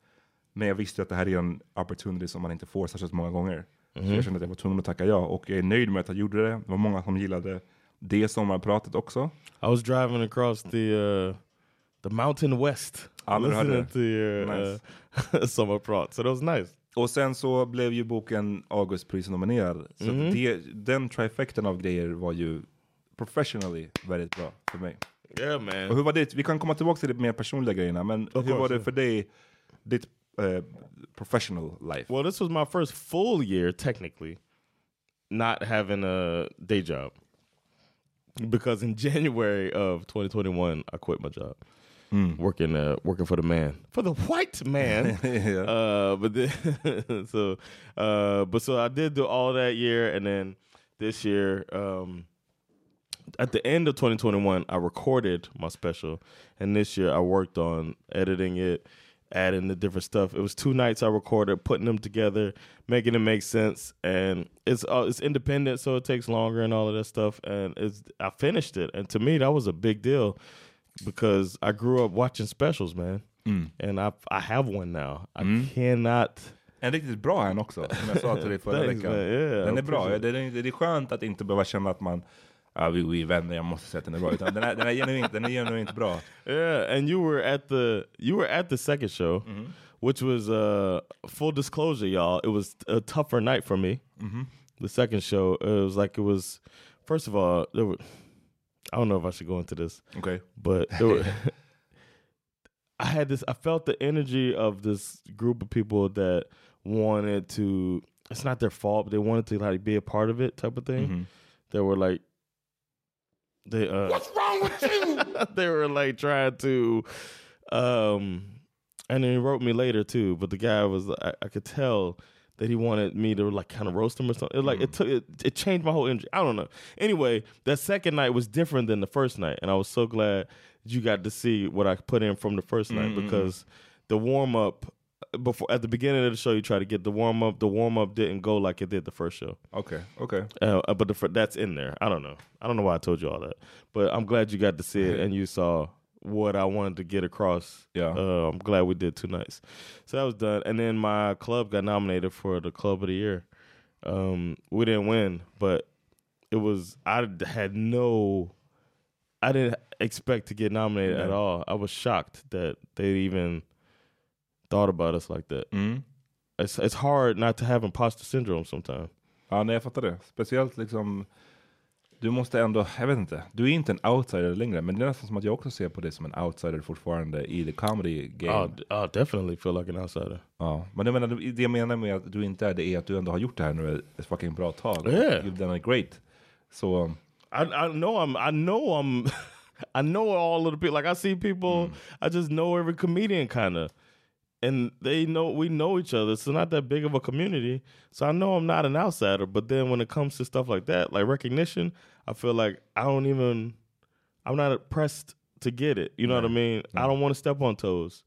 Men jag visste att det här är en opportunity som man inte får särskilt många gånger. Så Mhm. jag kände att jag var tvungen att tacka ja. Och jag är nöjd med att jag gjorde det. Det var många som gillade det sommarpratet också. I was driving across the uh, the mountain west, Ja, men listening det. to your uh, summer [laughs] prat. So that was nice. Och sen så blev ju boken Augustpris nominerad. Så Mhm. det, den trifecten av grejer var ju professionally väldigt bra för mig. Yeah, man. Och hur var det? Vi kan komma tillbaka till de mer personliga grejerna, men hur course, var det yeah. för dig, ditt eh, professional life? Well, this was my first full year, technically, not having a day job. Because in [laughs] January of 2021, I quit my job. Working uh, working for the man, for the white man. [laughs] uh, but then, [laughs] so, uh, but so I did do all that year, and then this year, um, at the end of 2021, I recorded my special, and this year I worked on editing it, adding the different stuff. It was two nights I recorded, putting them together, making it make sense, and it's uh, it's independent, so it takes longer and all of that stuff. And it's I finished it, and to me that was a big deal because I grew up watching specials, man, and I I have one now. I cannot. En riktigt bra en också, som jag sa till dig förra [laughs] Thanks, veckan. man. Yeah, den I är bra, appreciate det är, det är skönt att inte behöva känna att man Ja, vi, vi är vänner, jag måste säga att den är bra. Utan den, är, den, är genuint, den är genuint bra. Yeah, and you were at the you were at the second show, mm-hmm. which was uh full disclosure, y'all. It was a tougher night for me. Mm-hmm. The second show, it was like it was. First of all, there were. I don't know if I should go into this, Okay. but there were, [laughs] I had this. I felt the energy of this group of people that wanted to. It's not their fault, but they wanted to like be a part of it, type of thing. Mm-hmm. They were like, they. Uh, What's wrong with you? [laughs] they were like trying to um and then he wrote me later too but the guy was I, I could tell that he wanted me to like kind of roast him or something It, like it took it, it changed my whole energy i don't know anyway that second night was different than the first night and i was so glad you got to see what i put in from the 1st night because the warm-up before at the beginning of the show you try to get the warm-up the warm-up didn't go like it did the first show Okay, okay. uh, but the, that's in there. I don't know. I don't know why I told you all that, but I'm glad you got to see it and you saw what I wanted to get across. Yeah. uh, I'm glad we did two nights. So that was done, and then my club got nominated for the club of the year. Um, we didn't win, but it was I had no. I didn't expect to get nominated at all. I was shocked that they even thought about us like that. Mm. It's it's hard not to have imposter syndrome sometimes. Ja, nej, jag fattar det. Speciellt liksom, du måste ändå, jag vet inte, du är inte en outsider längre, men det är nästan som att jag också ser på dig som en outsider fortfarande i the comedy game. I'll, I'll definitely feel like an outsider. Ja, men jag menar, det jag menar med att du inte är det är att du ändå har gjort det här nu ett fucking bra tag. Yeah. You've done it great. Så, I I know I'm I know I'm [laughs] I know all of the people. Like I see people, I just know every comedian kind of, and they know we know each other. It's not that big of a community, so I know I'm not an outsider. But then when it comes to stuff like that, like recognition, I feel like I don't even. I'm not pressed to get it. You know what I mean? I don't want to step on toes.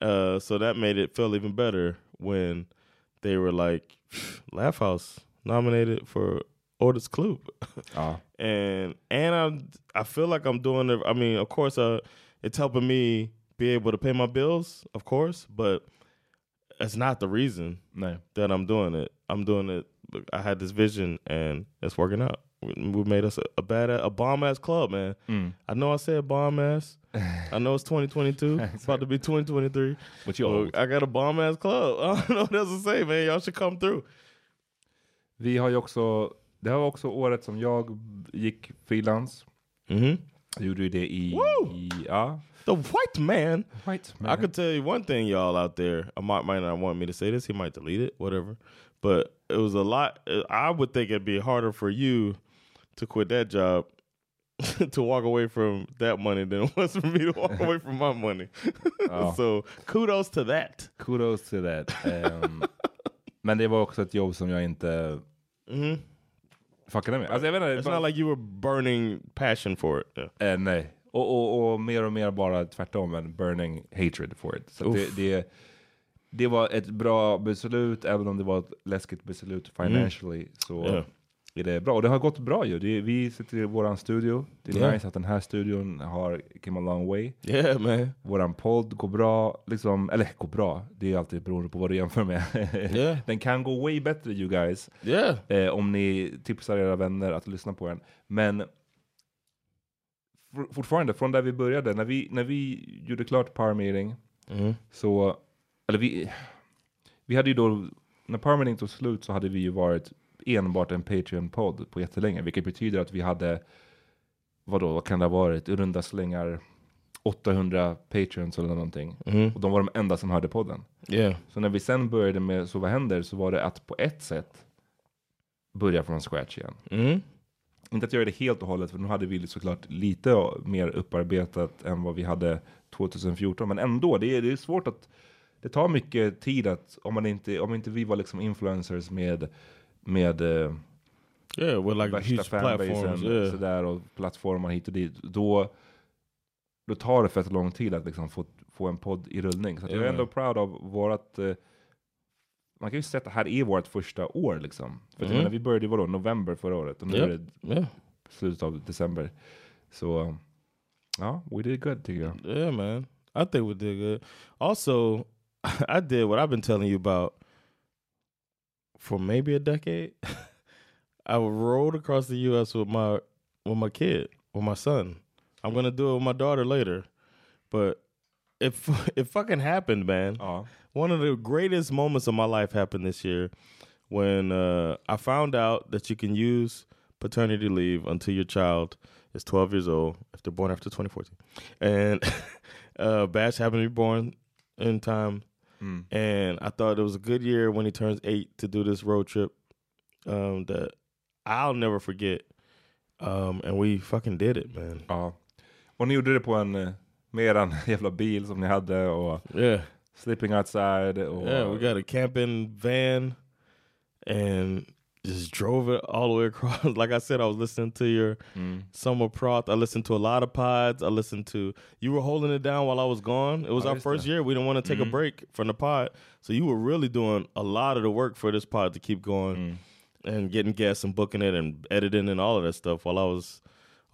Uh, so that made it feel even better when they were like, [sighs] Laugh House nominated for Otis Club. ja. [laughs] and and I'm I feel like I'm doing it. I mean, of course, uh, it's helping me be able to pay my bills, of course, but it's not the reason Nej. that I'm doing it. I'm doing it. I had this vision, and it's working out. We, made us a, a bad, a bomb ass club, man. I know I said bomb ass. I know it's 2022. it's [laughs] about to be 2023. But you. I got a bomb ass club. [laughs] I don't know what else to say, man. Y'all should come through. Vi har ju också, det här var också året som jag gick frilans. Mm-hmm. Jag gjorde ju det i, i ja. The white man. White man. I could tell you one thing, y'all out there. I might might not want me to say this. He might delete it, whatever. But it was a lot. I would think it'd be harder for you to quit that job, [laughs] to walk away from that money than it was for me to walk away from my money. [laughs] Oh. so kudos to that. Kudos to that. Ehm, [laughs] men det var också ett jobb som jag inte Mhm. fuckade med. Alltså jag vet inte, It's not like you were burning passion for it. Yeah. Eh, nej. Och, och, och mer och mer bara tvärtom, en burning hatred for it. Så det, det, det var ett bra beslut, även om det var ett läskigt beslut financially. Så Yeah. är det bra. Och det har gått bra ju. Det, vi sitter i våran studio. Det är Yeah. nice att den här studion har came a long way. Yeah man. Våran podd går bra, liksom, eller går bra, det är alltid beroende på vad du jämför med. [laughs] Yeah. den kan gå way bättre you guys. Eh, om ni tipsar era vänner att lyssna på den. Men fortfarande, från där vi började, när vi, när vi gjorde klart Power Meeting, Mhm. så, eller vi, vi hade ju då, när Power Meeting tog slut så hade vi ju varit enbart en Patreon-podd på jättelänge, vilket betyder att vi hade, vadå, vad kan det ha varit, i runda slängar 800 Patreons eller någonting. Mhm. Och de var de enda som hörde podden. Yeah. Så när vi sen började med Så vad händer så var det att på ett sätt börja från scratch igen. Mm. Inte att göra det helt och hållet, för nu hade vi såklart lite mer upparbetat än vad vi hade 2014. Men ändå, det är, det är svårt att... Det tar mycket tid att, om, man inte, om inte vi var liksom influencers med, med eh, Yeah, with like huge platforms. fanbasen Yeah. sådär, och plattformar hit och dit. Då, då tar det fett lång tid att liksom få, få en podd i rullning. Så att jag är ändå proud av vårat... Eh, man kan ju säga att det här är vårt första år liksom. För Mm. menar, vi började vadå, november förra året och nu Yep. är det Yeah. slutet av december. Så ja, we did good tycker jag. Yeah, man. I think we did good. Also, [laughs] I did what I've been telling you about for maybe a decade. [laughs] I rode across the U.S. with my with my kid, with my son. I'm gonna do it with my daughter later, but it [laughs] it fucking happened, man. One of the greatest moments of my life happened this year when uh, I found out that you can use paternity leave until your child is 12 years old if they're born after 2014. And [laughs] uh, Bash happened to be born in time. Mm. And I thought it was a good year when he turns eight to do this road trip um, that I'll never forget. Um, and we fucking did it, man. Ja. Och ni gjorde det på en, med eran [laughs] jävla bil som ni hade och Yeah. sleeping outside och Yeah, we got a camping van and just drove it all the way across. [laughs] like I said, I was listening to your Mm. summer prot. I listened to a lot of pods. I listened to you were holding it down while I was gone. It was Ja, our first det. year. We didn't want to take a Mhm. break from the pod. So you were really doing a lot of the work for this pod to keep going Mm. and getting guests and booking it and editing and all of that stuff while I was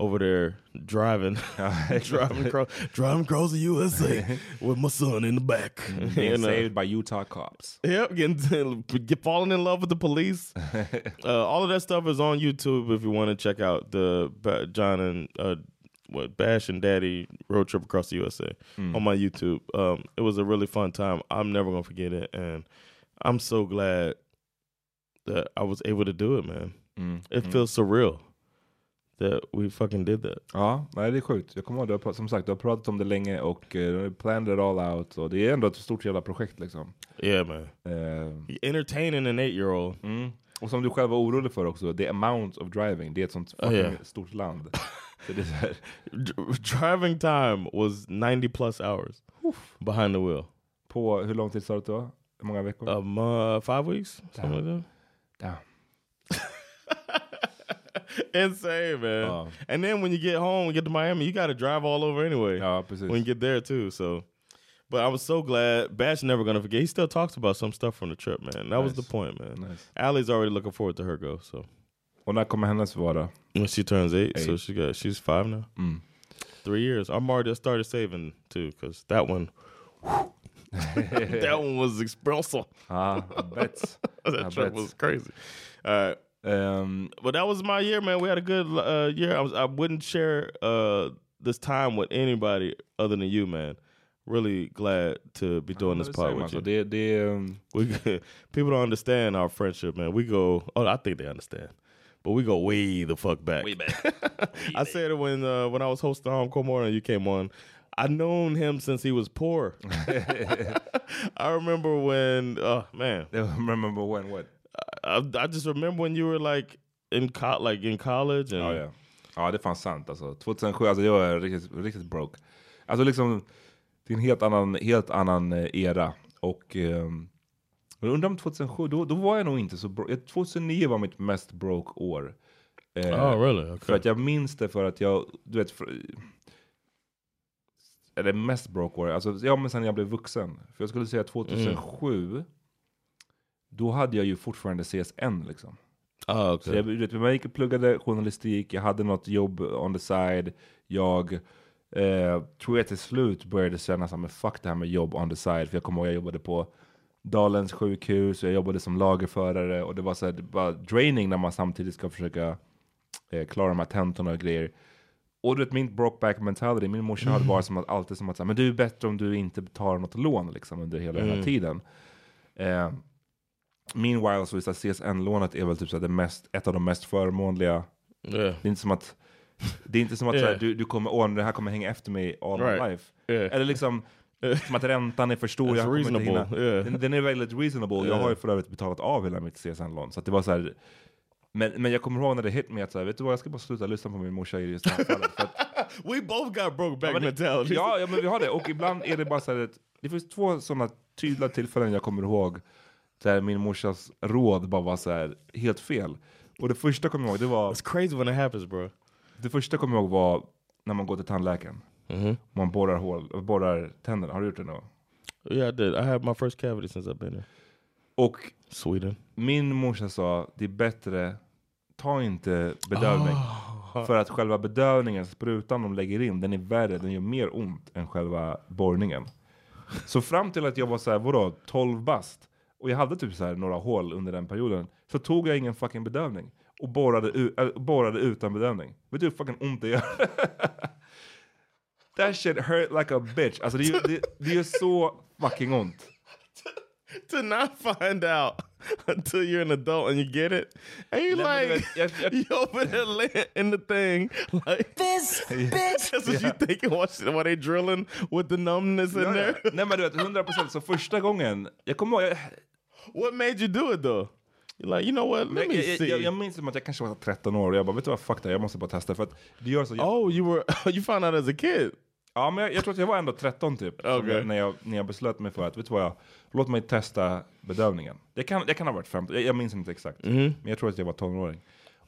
over there driving [laughs] driving across driving across the USA [laughs] with my son in the back. being And, uh, saved by Utah cops. Yep, getting [laughs] get falling in love with the police. uh, all of that stuff is on YouTube if you want to check out the John and uh, what Bash and Daddy road trip across the USA Mm. on my YouTube. Um, it was a really fun time. I'm never gonna forget it, and I'm so glad that I was able to do it, man. Mm. It Mm. feels surreal that we fucking did that. Ja, nej, det är sjukt. Jag kommer ihåg, du har, pra- som sagt, du har pratat om det länge och uh, planned it all out. Och det är ändå ett stort jävla projekt liksom. Yeah, man. Eh, Entertaining an eight year old. Mm. Och som du själv var orolig för också, the amount of driving. Det är ett sånt Oh, fucking yeah. stort land. [laughs] Så det är så här, Driving time was 90 plus hours behind the wheel. på, hur lång tid sa du att det var? Hur många veckor? Um, uh, five weeks, something like Damn. [laughs] Insane, man. Ja. And then when you get home and get to Miami, you got to drive all over anyway. Precis. When you get there too. So, but I was so glad. Bash never gonna forget. He still talks about some stuff from the trip, man. That was the point, man. Nice. Allie's already looking forward to her go. So Och när kommer hennes vara? when she turns eight, so she got she's five now. Mm. Three years. I'm already started saving too because that one. [laughs] that one was expensive. Ja, I bet. [laughs] I that trip bet. was crazy. All right. Um, but that was my year, man. We had a good uh, year. I was I wouldn't share uh, this time with anybody other than you, man. Really glad to be doing this part pod säger man, with så you. det, det, um, We [laughs] people don't understand our friendship, man. We go. Oh, I think they understand, but we go way the fuck back. Way back. [laughs] I said it when uh, when I was hosting Home Comore and you came on. I've known him since he was poor. [laughs] I remember when, oh man, remember when what? I, I just remember when you were like in co- like in college and Ja, ja. ja, det är fan sant alltså. 2007, alltså jag är riktigt, riktigt broke. Alltså liksom, det är en helt annan, helt annan eh, era. Och ehm, men undrar om 2007, då, då var jag nog inte så broke. 2009 var mitt mest broke år. Eh, Oh, really? Okay. För att jag minns det för att jag, du vet, för, eller mest broke år, alltså ja men sen jag blev vuxen. För jag skulle säga 2007, då hade jag ju fortfarande CSN liksom. Ah, okay. Så jag, vet, jag gick och pluggade journalistik, jag hade något jobb on the side. Jag eh, tror jag till slut började känna så här, men fuck det här med jobb on the side. För jag kommer ihåg jag jobbade på Dalens sjukhus, jag jobbade som lagerförare och det var så här, det var draining när man samtidigt ska försöka eh, klara de här tentorna och grejer. Och du vet min brokeback mentality, min morsa hade varit som att, alltid som att säga, men du är bättre om du inte tar något lån liksom under hela den här Mm. tiden. Eh, meanwhile så är CSN-lånet är väl typ så det mest, ett av de mest förmånliga. Yeah. Det är inte som att, det är inte som att Yeah. du, du kommer, åh det här kommer hänga efter mig all Right. my life. Yeah. Eller liksom, som att räntan är för stor, jag kommer inte reasonable, hinna. Den, den är väldigt reasonable, jag har ju för övrigt betalat av hela mitt CSN-lån. Så det var så här, men, men jag kommer ihåg när det hit mig att så här, vet du vad, jag ska bara sluta lyssna på min morsa i just det här fallet. Att, [laughs] We both got broke back Ja, mentality. Ja, ja, men vi har det. Och ibland är det bara så här det finns två sådana tydliga tillfällen jag kommer ihåg där min morsas råd bara var så här helt fel. Och det första kommer jag ihåg, det var... It's crazy when it happens bro. Det första kommer jag ihåg var när man går till tandläkaren. Mhm. Man borrar, hål, borrar tänderna. Har du gjort det någon Yeah, I did. I had my first cavity since I've been here. Och Sweden. min morsa sa, det är bättre, ta inte bedövning. Ah. För att själva bedövningen, sprutan de lägger in, den är värre, den gör mer ont än själva borrningen. Så fram till att jag var så här, vadå, 12 bast, och jag hade typ så här några hål under den perioden, så tog jag ingen fucking bedövning. Och borrade, äh, borrade utan bedövning. Vet du hur fucking ont det gör? [laughs] That shit hurt like a bitch. Alltså det gör, det, det gör så fucking ont. to not find out until you're an adult and you get it, and you like [laughs] you open the lid in the thing like this bitch. [laughs] That's what you thinking watch while they drilling with the numbness in Ja, there. ja. Nej men du vet, 100% så första gången, jag kommer ihåg, What made you do it though? You're like, you know what? Let me jag, jag, see. jag, jag minns som att jag kanske var 13 år och jag bara, vet du vad, fuck det, jag måste bara testa. För att det gör så oh, you were [laughs] you found out as a kid. Ja, men jag, jag tror att jag var ändå 13 typ. jag, när, jag, när jag beslöt mig för att, vet du vad, jag, låt mig testa bedövningen. Det kan, det kan ha varit 15, jag, jag minns inte exakt. Mhm. Men jag tror att jag var tonåring.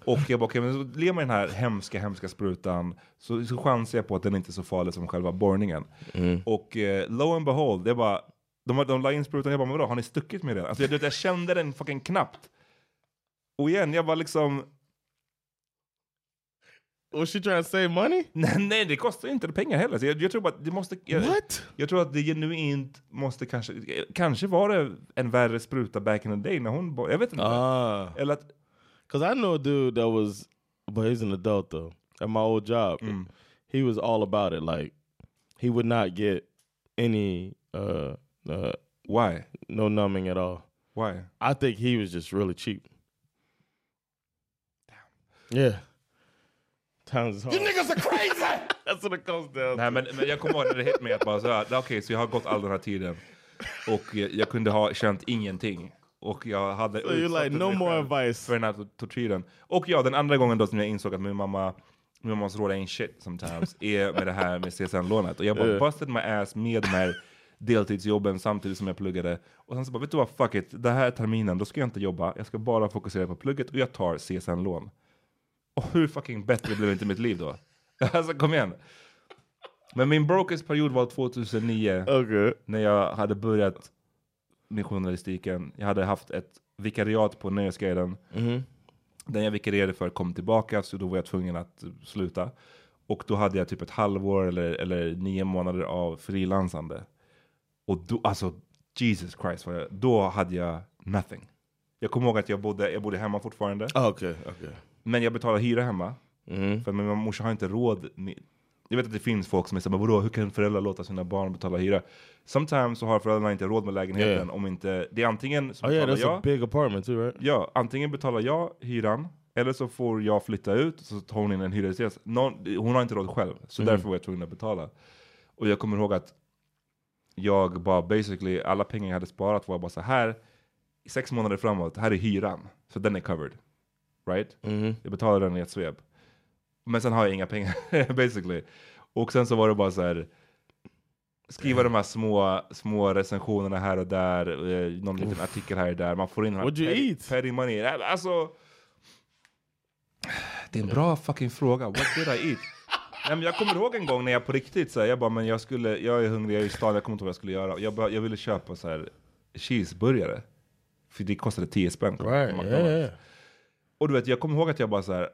Och jag bara, okej, men så ler med den här hemska, hemska sprutan, så, så chansar jag på att den inte är så farlig som själva borrningen. Mm. Och eh, lo and behold, det var, de, de la in sprutan, jag bara, men vadå, har ni stuckit med den? Alltså, jag, jag kände den fucking knappt. Och igen, jag var liksom... Was she trying to save money? [laughs] Nej, nej det kostar inte pengar heller. Så jag, jag tror bara att det måste... Jag, What? Jag tror att det genuint måste kanske... Kanske var det en värre spruta back in the day när hon... Jag vet inte. Ah. Eller att... Cause I know a dude that was, but he's an adult though. At my old job, he was all about it. Like he would not get any uh, uh Why? no numbing at all. Why? I think he was just really cheap. Yeah. Times is hard. You niggas are crazy! [laughs] That's what it comes down Nej to. men, men jag kommer ihåg när det hit mig att bara så här, okej så jag har gått all den här tiden. Och jag, jag kunde ha känt ingenting. Och jag hade So you're utsatt like, no more advice. För den här tortyren. Och ja, den andra gången då som jag insåg att min mamma min mammas råd ain't shit sometimes är med det här med CSN-lånet. Och jag bara Yeah. busted my ass med de här deltidsjobben samtidigt som jag pluggade. Och sen så bara, vet du vad, fuck it. Den här terminen, då ska jag inte jobba. Jag ska bara fokusera på plugget och jag tar CSN-lån. Och hur fucking bättre blev inte mitt liv då? [laughs] Alltså kom igen. Men min brokest period var 2009. Okay. När jag hade börjat med journalistiken. Jag hade haft ett vikariat på Nöjesguiden. Mhm. Den jag vikarierade för kom tillbaka, så då var jag tvungen att sluta. Och då hade jag typ ett halvår eller, eller nio månader av frilansande. Och då, alltså Jesus Christ, jag, då hade jag nothing. Jag kommer ihåg att jag bodde, jag bodde hemma fortfarande. Okay, okay. Men jag betalar hyra hemma. Mhm. För min morsa har inte råd. Med, jag vet att det finns folk som är såhär, vadå, hur kan föräldrar låta sina barn betala hyra? Sometimes så har föräldrarna inte råd med lägenheten Yeah. om inte, det är antingen så Oh yeah, betalar a jag, big apartment too, right? ja, antingen betalar jag hyran, eller så får jag flytta ut, så tar hon in en hyresgäst. Någon, hon har inte råd själv, så Mm. därför var jag tvungen att betala. Och jag kommer ihåg att jag bara basically, alla pengar jag hade sparat var bara så här, sex månader framåt, här är hyran. Så den är covered. Right? Mhm. Jag betalar den i ett svep. Men sen har jag inga pengar, [laughs] basically. Och sen så var det bara så här skriva de här små, små recensionerna här och där, eh, någon liten artikel här och där. Man får in What'd you eat? petty money. Alltså, det är en bra fucking fråga. What did I eat? Nej, men jag kommer ihåg en gång när jag på riktigt så här, jag bara, men jag, skulle, jag är hungrig, jag är i stan, jag kommer inte ihåg vad jag skulle göra. Jag, bara, jag ville köpa så här cheeseburgare. För det kostade 10 spänn. Right, yeah, yeah. Och du vet, jag kommer ihåg att jag bara så här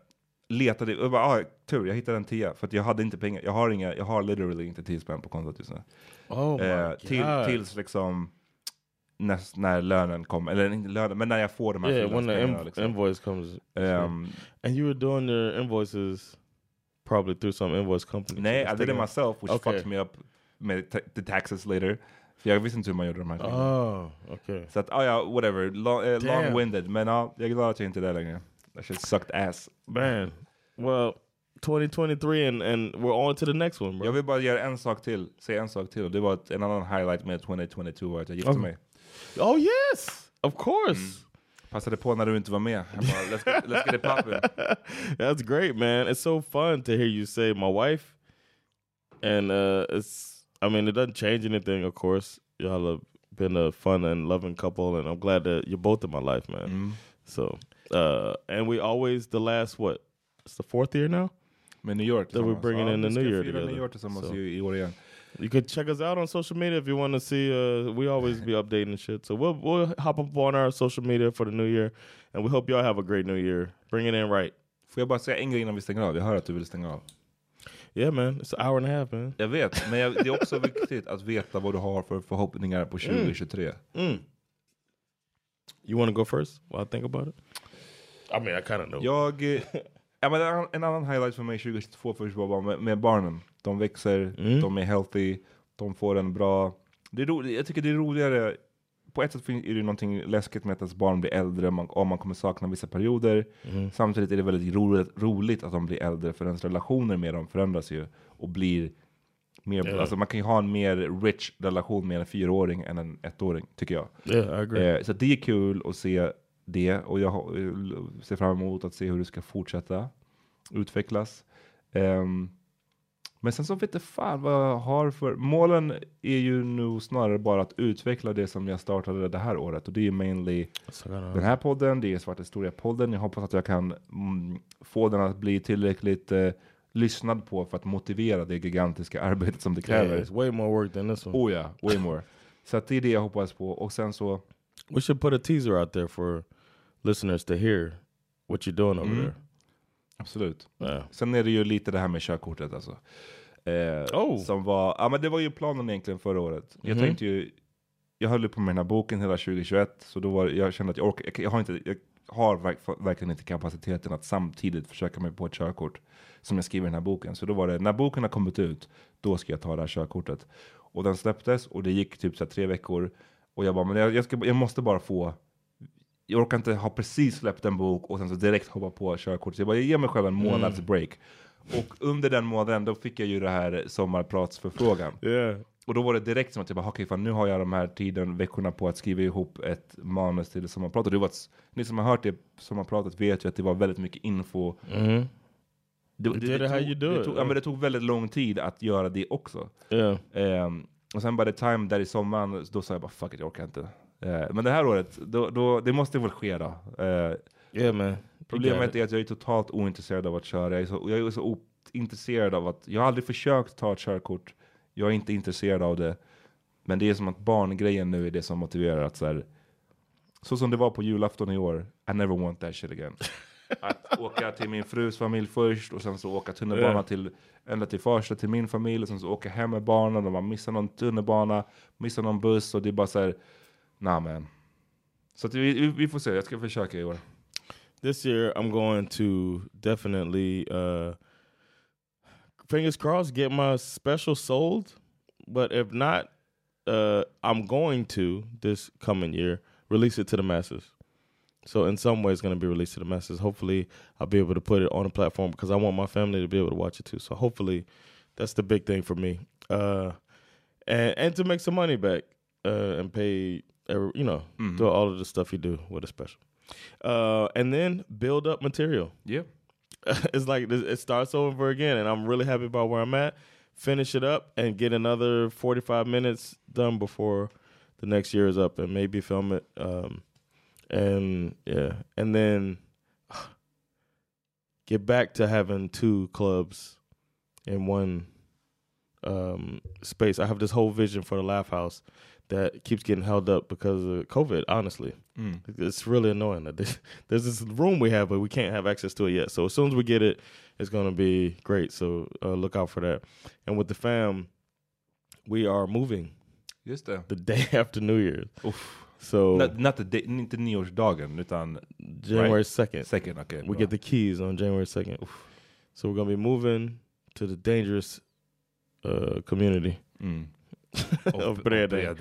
letade, jag bara, ah, tur, jag hittade en tia. För att jag hade inte pengar, jag har inga, jag har literally inte 10 spänn på kontot just nu. Oh my Eh, till, tills liksom näst, när lönen kommer, eller inte lönen, men när jag får de här Yeah, when the in- liksom. invoice comes. Um, and you were doing your invoices probably through some invoice company. Nej, I did it myself, which Okay. fucked me up med the taxes later. För jag visste inte hur man gjorde de här Oh, okay. Så att, ah, ja, whatever. Long, Damn. long-winded. Men ja, jag är glad att jag inte är där längre. That shit sucked ass. Man, well, 2023 and, and we're on to the next one bro. Jag vill bara göra en sak till, säga en sak till. Det var en annan highlight med 2022 var att jag gifte Okay. mig. Oh yes, of course. Passade på när du inte var med. Jag bara, let's, get, let's get it poppin'. [laughs] That's great, man. It's so fun to hear you say my wife, and uh, it's. I mean, it doesn't change anything, of course. Y'all have been a fun and loving couple, and I'm glad that you're both in my life, man. So, uh, and we always the last what? It's the fourth year now. Med New York that we're bringing Ja, in the new year together. New York tillsammans So- i, i år igen. You can check us out on social media if you want to see. Uh, we always be updating and shit. So we'll we'll hop up on our social media for the new year, and we hope y'all have a great new year. Bring it in right. Får jag bara säga en grej innan vi stänger av? Jag hör att du vill stänga av. Yeah, man. It's an hour and a half, man. Jag vet, men jag, det är också viktigt att veta vad du har för förhoppningar på 2023. Mm. You want to go first while I think about it? I mean, I kind of know. Jag... Ja, men en annan- highlight för mig 2022 först var bara med, med barnen. De växer, Mm. de är healthy, de får en bra... Det är ro, jag tycker det är roligare. På ett sätt är det någonting läskigt med att ens barn blir äldre, man, om man kommer sakna vissa perioder. Mm. Samtidigt är det väldigt roligt, roligt att de blir äldre, för ens relationer med dem förändras ju. Och blir mer, Ja. alltså man kan ju ha en mer rich relation med en fyraåring än en ettåring, tycker jag. Yeah, I agree. Eh, så det är kul att se det och jag eh, ser fram emot att se hur det ska fortsätta utvecklas. Ehm, men sen så vet jag fan vad jag har för... Målen är ju nu snarare bara att utveckla det som jag startade det här året och det är mainly den här podden, det är Svarta Historia-podden. Jag hoppas att jag kan mm, få den att bli tillräckligt eh, lyssnad på för att motivera det gigantiska [laughs] arbetet som det Yeah, kräver. it's way more work than this one. Oh ja, way more. Så att det är det jag hoppas på och sen så We should put a teaser out there for listeners to hear what you're doing over Mm. there. Absolut. Ja. Sen är det ju lite det här med körkortet alltså. Eh, Oh. Som var, ja men det var ju planen egentligen förra året. Jag Mhm. tänkte ju, jag höll på med den här boken hela 2021, så då var jag kände att jag orkar, jag, jag har inte, jag har verk, verkligen inte kapaciteten att samtidigt försöka mig på ett körkort som jag skriver i den här boken. Så då var det, när boken har kommit ut, då ska jag ta det här körkortet. Och den släpptes och det gick typ så här tre veckor. Och jag bara, men jag, jag, ska, jag måste bara få jag orkar inte ha precis släppt en bok och sen så direkt hoppa på körkort. Så jag bara, jag ger mig själv en månads Mm. break. Och under den månaden då fick jag ju det här sommarpratsförfrågan. Yeah. Och då var det direkt som att jag bara, okej fan nu har jag de här tiden, veckorna på att skriva ihop ett manus till sommarprat. Och det var, ett- ni som har hört det sommarpratet vet ju att det var väldigt mycket info. Mhm. Det, it how you do det tog, ja, men det tog väldigt lång tid att göra det också. Yeah. Ehm, och sen by the time där i sommaren, då sa jag bara fuck it, jag orkar inte. Eh, men det här året, då, då, det måste väl ske då. Yeah, man. Problemet är att jag är totalt ointresserad av att köra. Jag är så, jag är så ointresserad av att, jag har aldrig försökt ta ett körkort. Jag är inte intresserad av det. Men det är som att barngrejen nu är det som motiverar att så här, så som det var på julafton i år, I never want that shit again. [laughs] Att åka till min frus familj först och sen så åka tunnelbana Ja. till, ända till Farsta till min familj och sen så åka hem med barnen och man missar någon tunnelbana, missar någon buss och det är bara så här, nah man. So vi, vi får se, jag ska försöka i år. This year, I'm going to definitely, uh, fingers crossed, get my special sold. But if not, uh, I'm going to this coming year release it to the masses. So in some way, it's going to be released to the masses. Hopefully, I'll be able to put it on a platform because I want my family to be able to watch it too. So hopefully, that's the big thing for me. Uh, and and to make some money back uh, and pay, every, you know, Mhm. do all of the stuff you do with a special. Uh, and then build up material. Yeah. [laughs] it's like it starts over again, and I'm really happy about where I'm at. Finish it up and get another 45 minutes done before the next year is up, and maybe film it. Um, and yeah, and then [sighs] get back to having two clubs in one um, space. I have this whole vision for the Laugh House that keeps getting held up because of COVID. Honestly, Mm. it's really annoying that there's, [laughs] there's this room we have, but we can't have access to it yet. So as soon as we get it, it's going to be great. So uh, look out for that. And with the fam, we are moving. Just det. The [laughs] day after New Year's. Uff. So Not, not the day, inte nyårsdagen utan January right? second. Second, okay. We bra. get the keys on January second. So we're gonna be moving to the dangerous uh, community Mm. [laughs] of. Bredäng.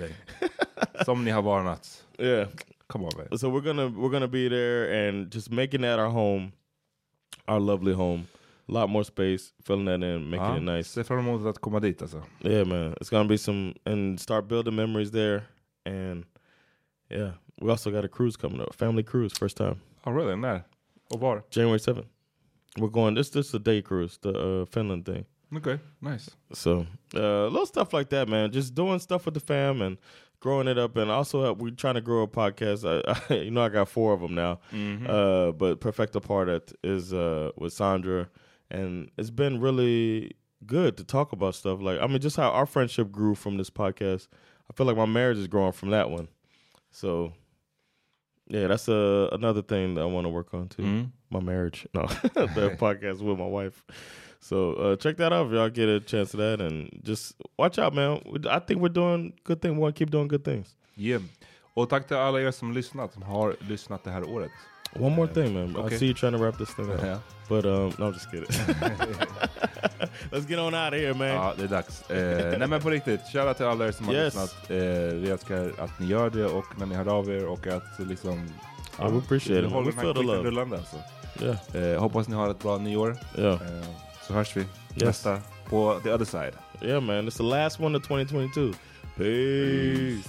Som ni har varnat. Yeah. Come on man. So we're gonna we're gonna be there and just making that our home, our lovely home. A lot more space, filling that in, making Ja, it nice. Ser fram emot att komma dit alltså. Yeah, man. It's gonna be some and start building memories there. And yeah, we also got a cruise coming up, family cruise, first time. Oh really? När? Och var? January seventh. We're going. This this is a day cruise, the uh, Finland thing. Okay, nice. So uh, little stuff like that, man. Just doing stuff with the fam and growing it up, and also uh, we're trying to grow a podcast. I, I, [laughs] you know, I got four of them now. Mhm. Uh, but Perfecto Partet is uh, with Sandra, and it's been really good to talk about stuff. Like, I mean, just how our friendship grew from this podcast. I feel like my marriage is growing from that one. So. Yeah, that's uh, another thing that I want to work on too. Mm. My marriage, no, [laughs] the [laughs] podcast with my wife. So uh, check that out if y'all get a chance to that, and just watch out, man. I think we're doing good things. We want to keep doing good things. Yeah. Och tack till alla er som lyssnat, som har lyssnat det här året. One more thing, man. I Okay. see you trying to wrap this thing up, [laughs] Yeah. but um, no, I'm just kidding. [laughs] Let's get on out of here, man. Ja, det är dags. Eh, nej men på riktigt, shoutout till alla er som har Yes. lyssnat. Eh, vi älskar att ni gör det och när ni hör av er och att liksom... Ja, we appreciate it. håller den här love. rullande alltså. Yeah. Eh, hoppas ni har ett bra nyår. Yeah. Eh, så Yes. nästa for the other side. Yeah, man. It's the last one of 2022. Peace.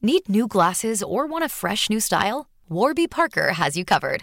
Need new glasses or want a fresh new style? Warby Parker has you covered.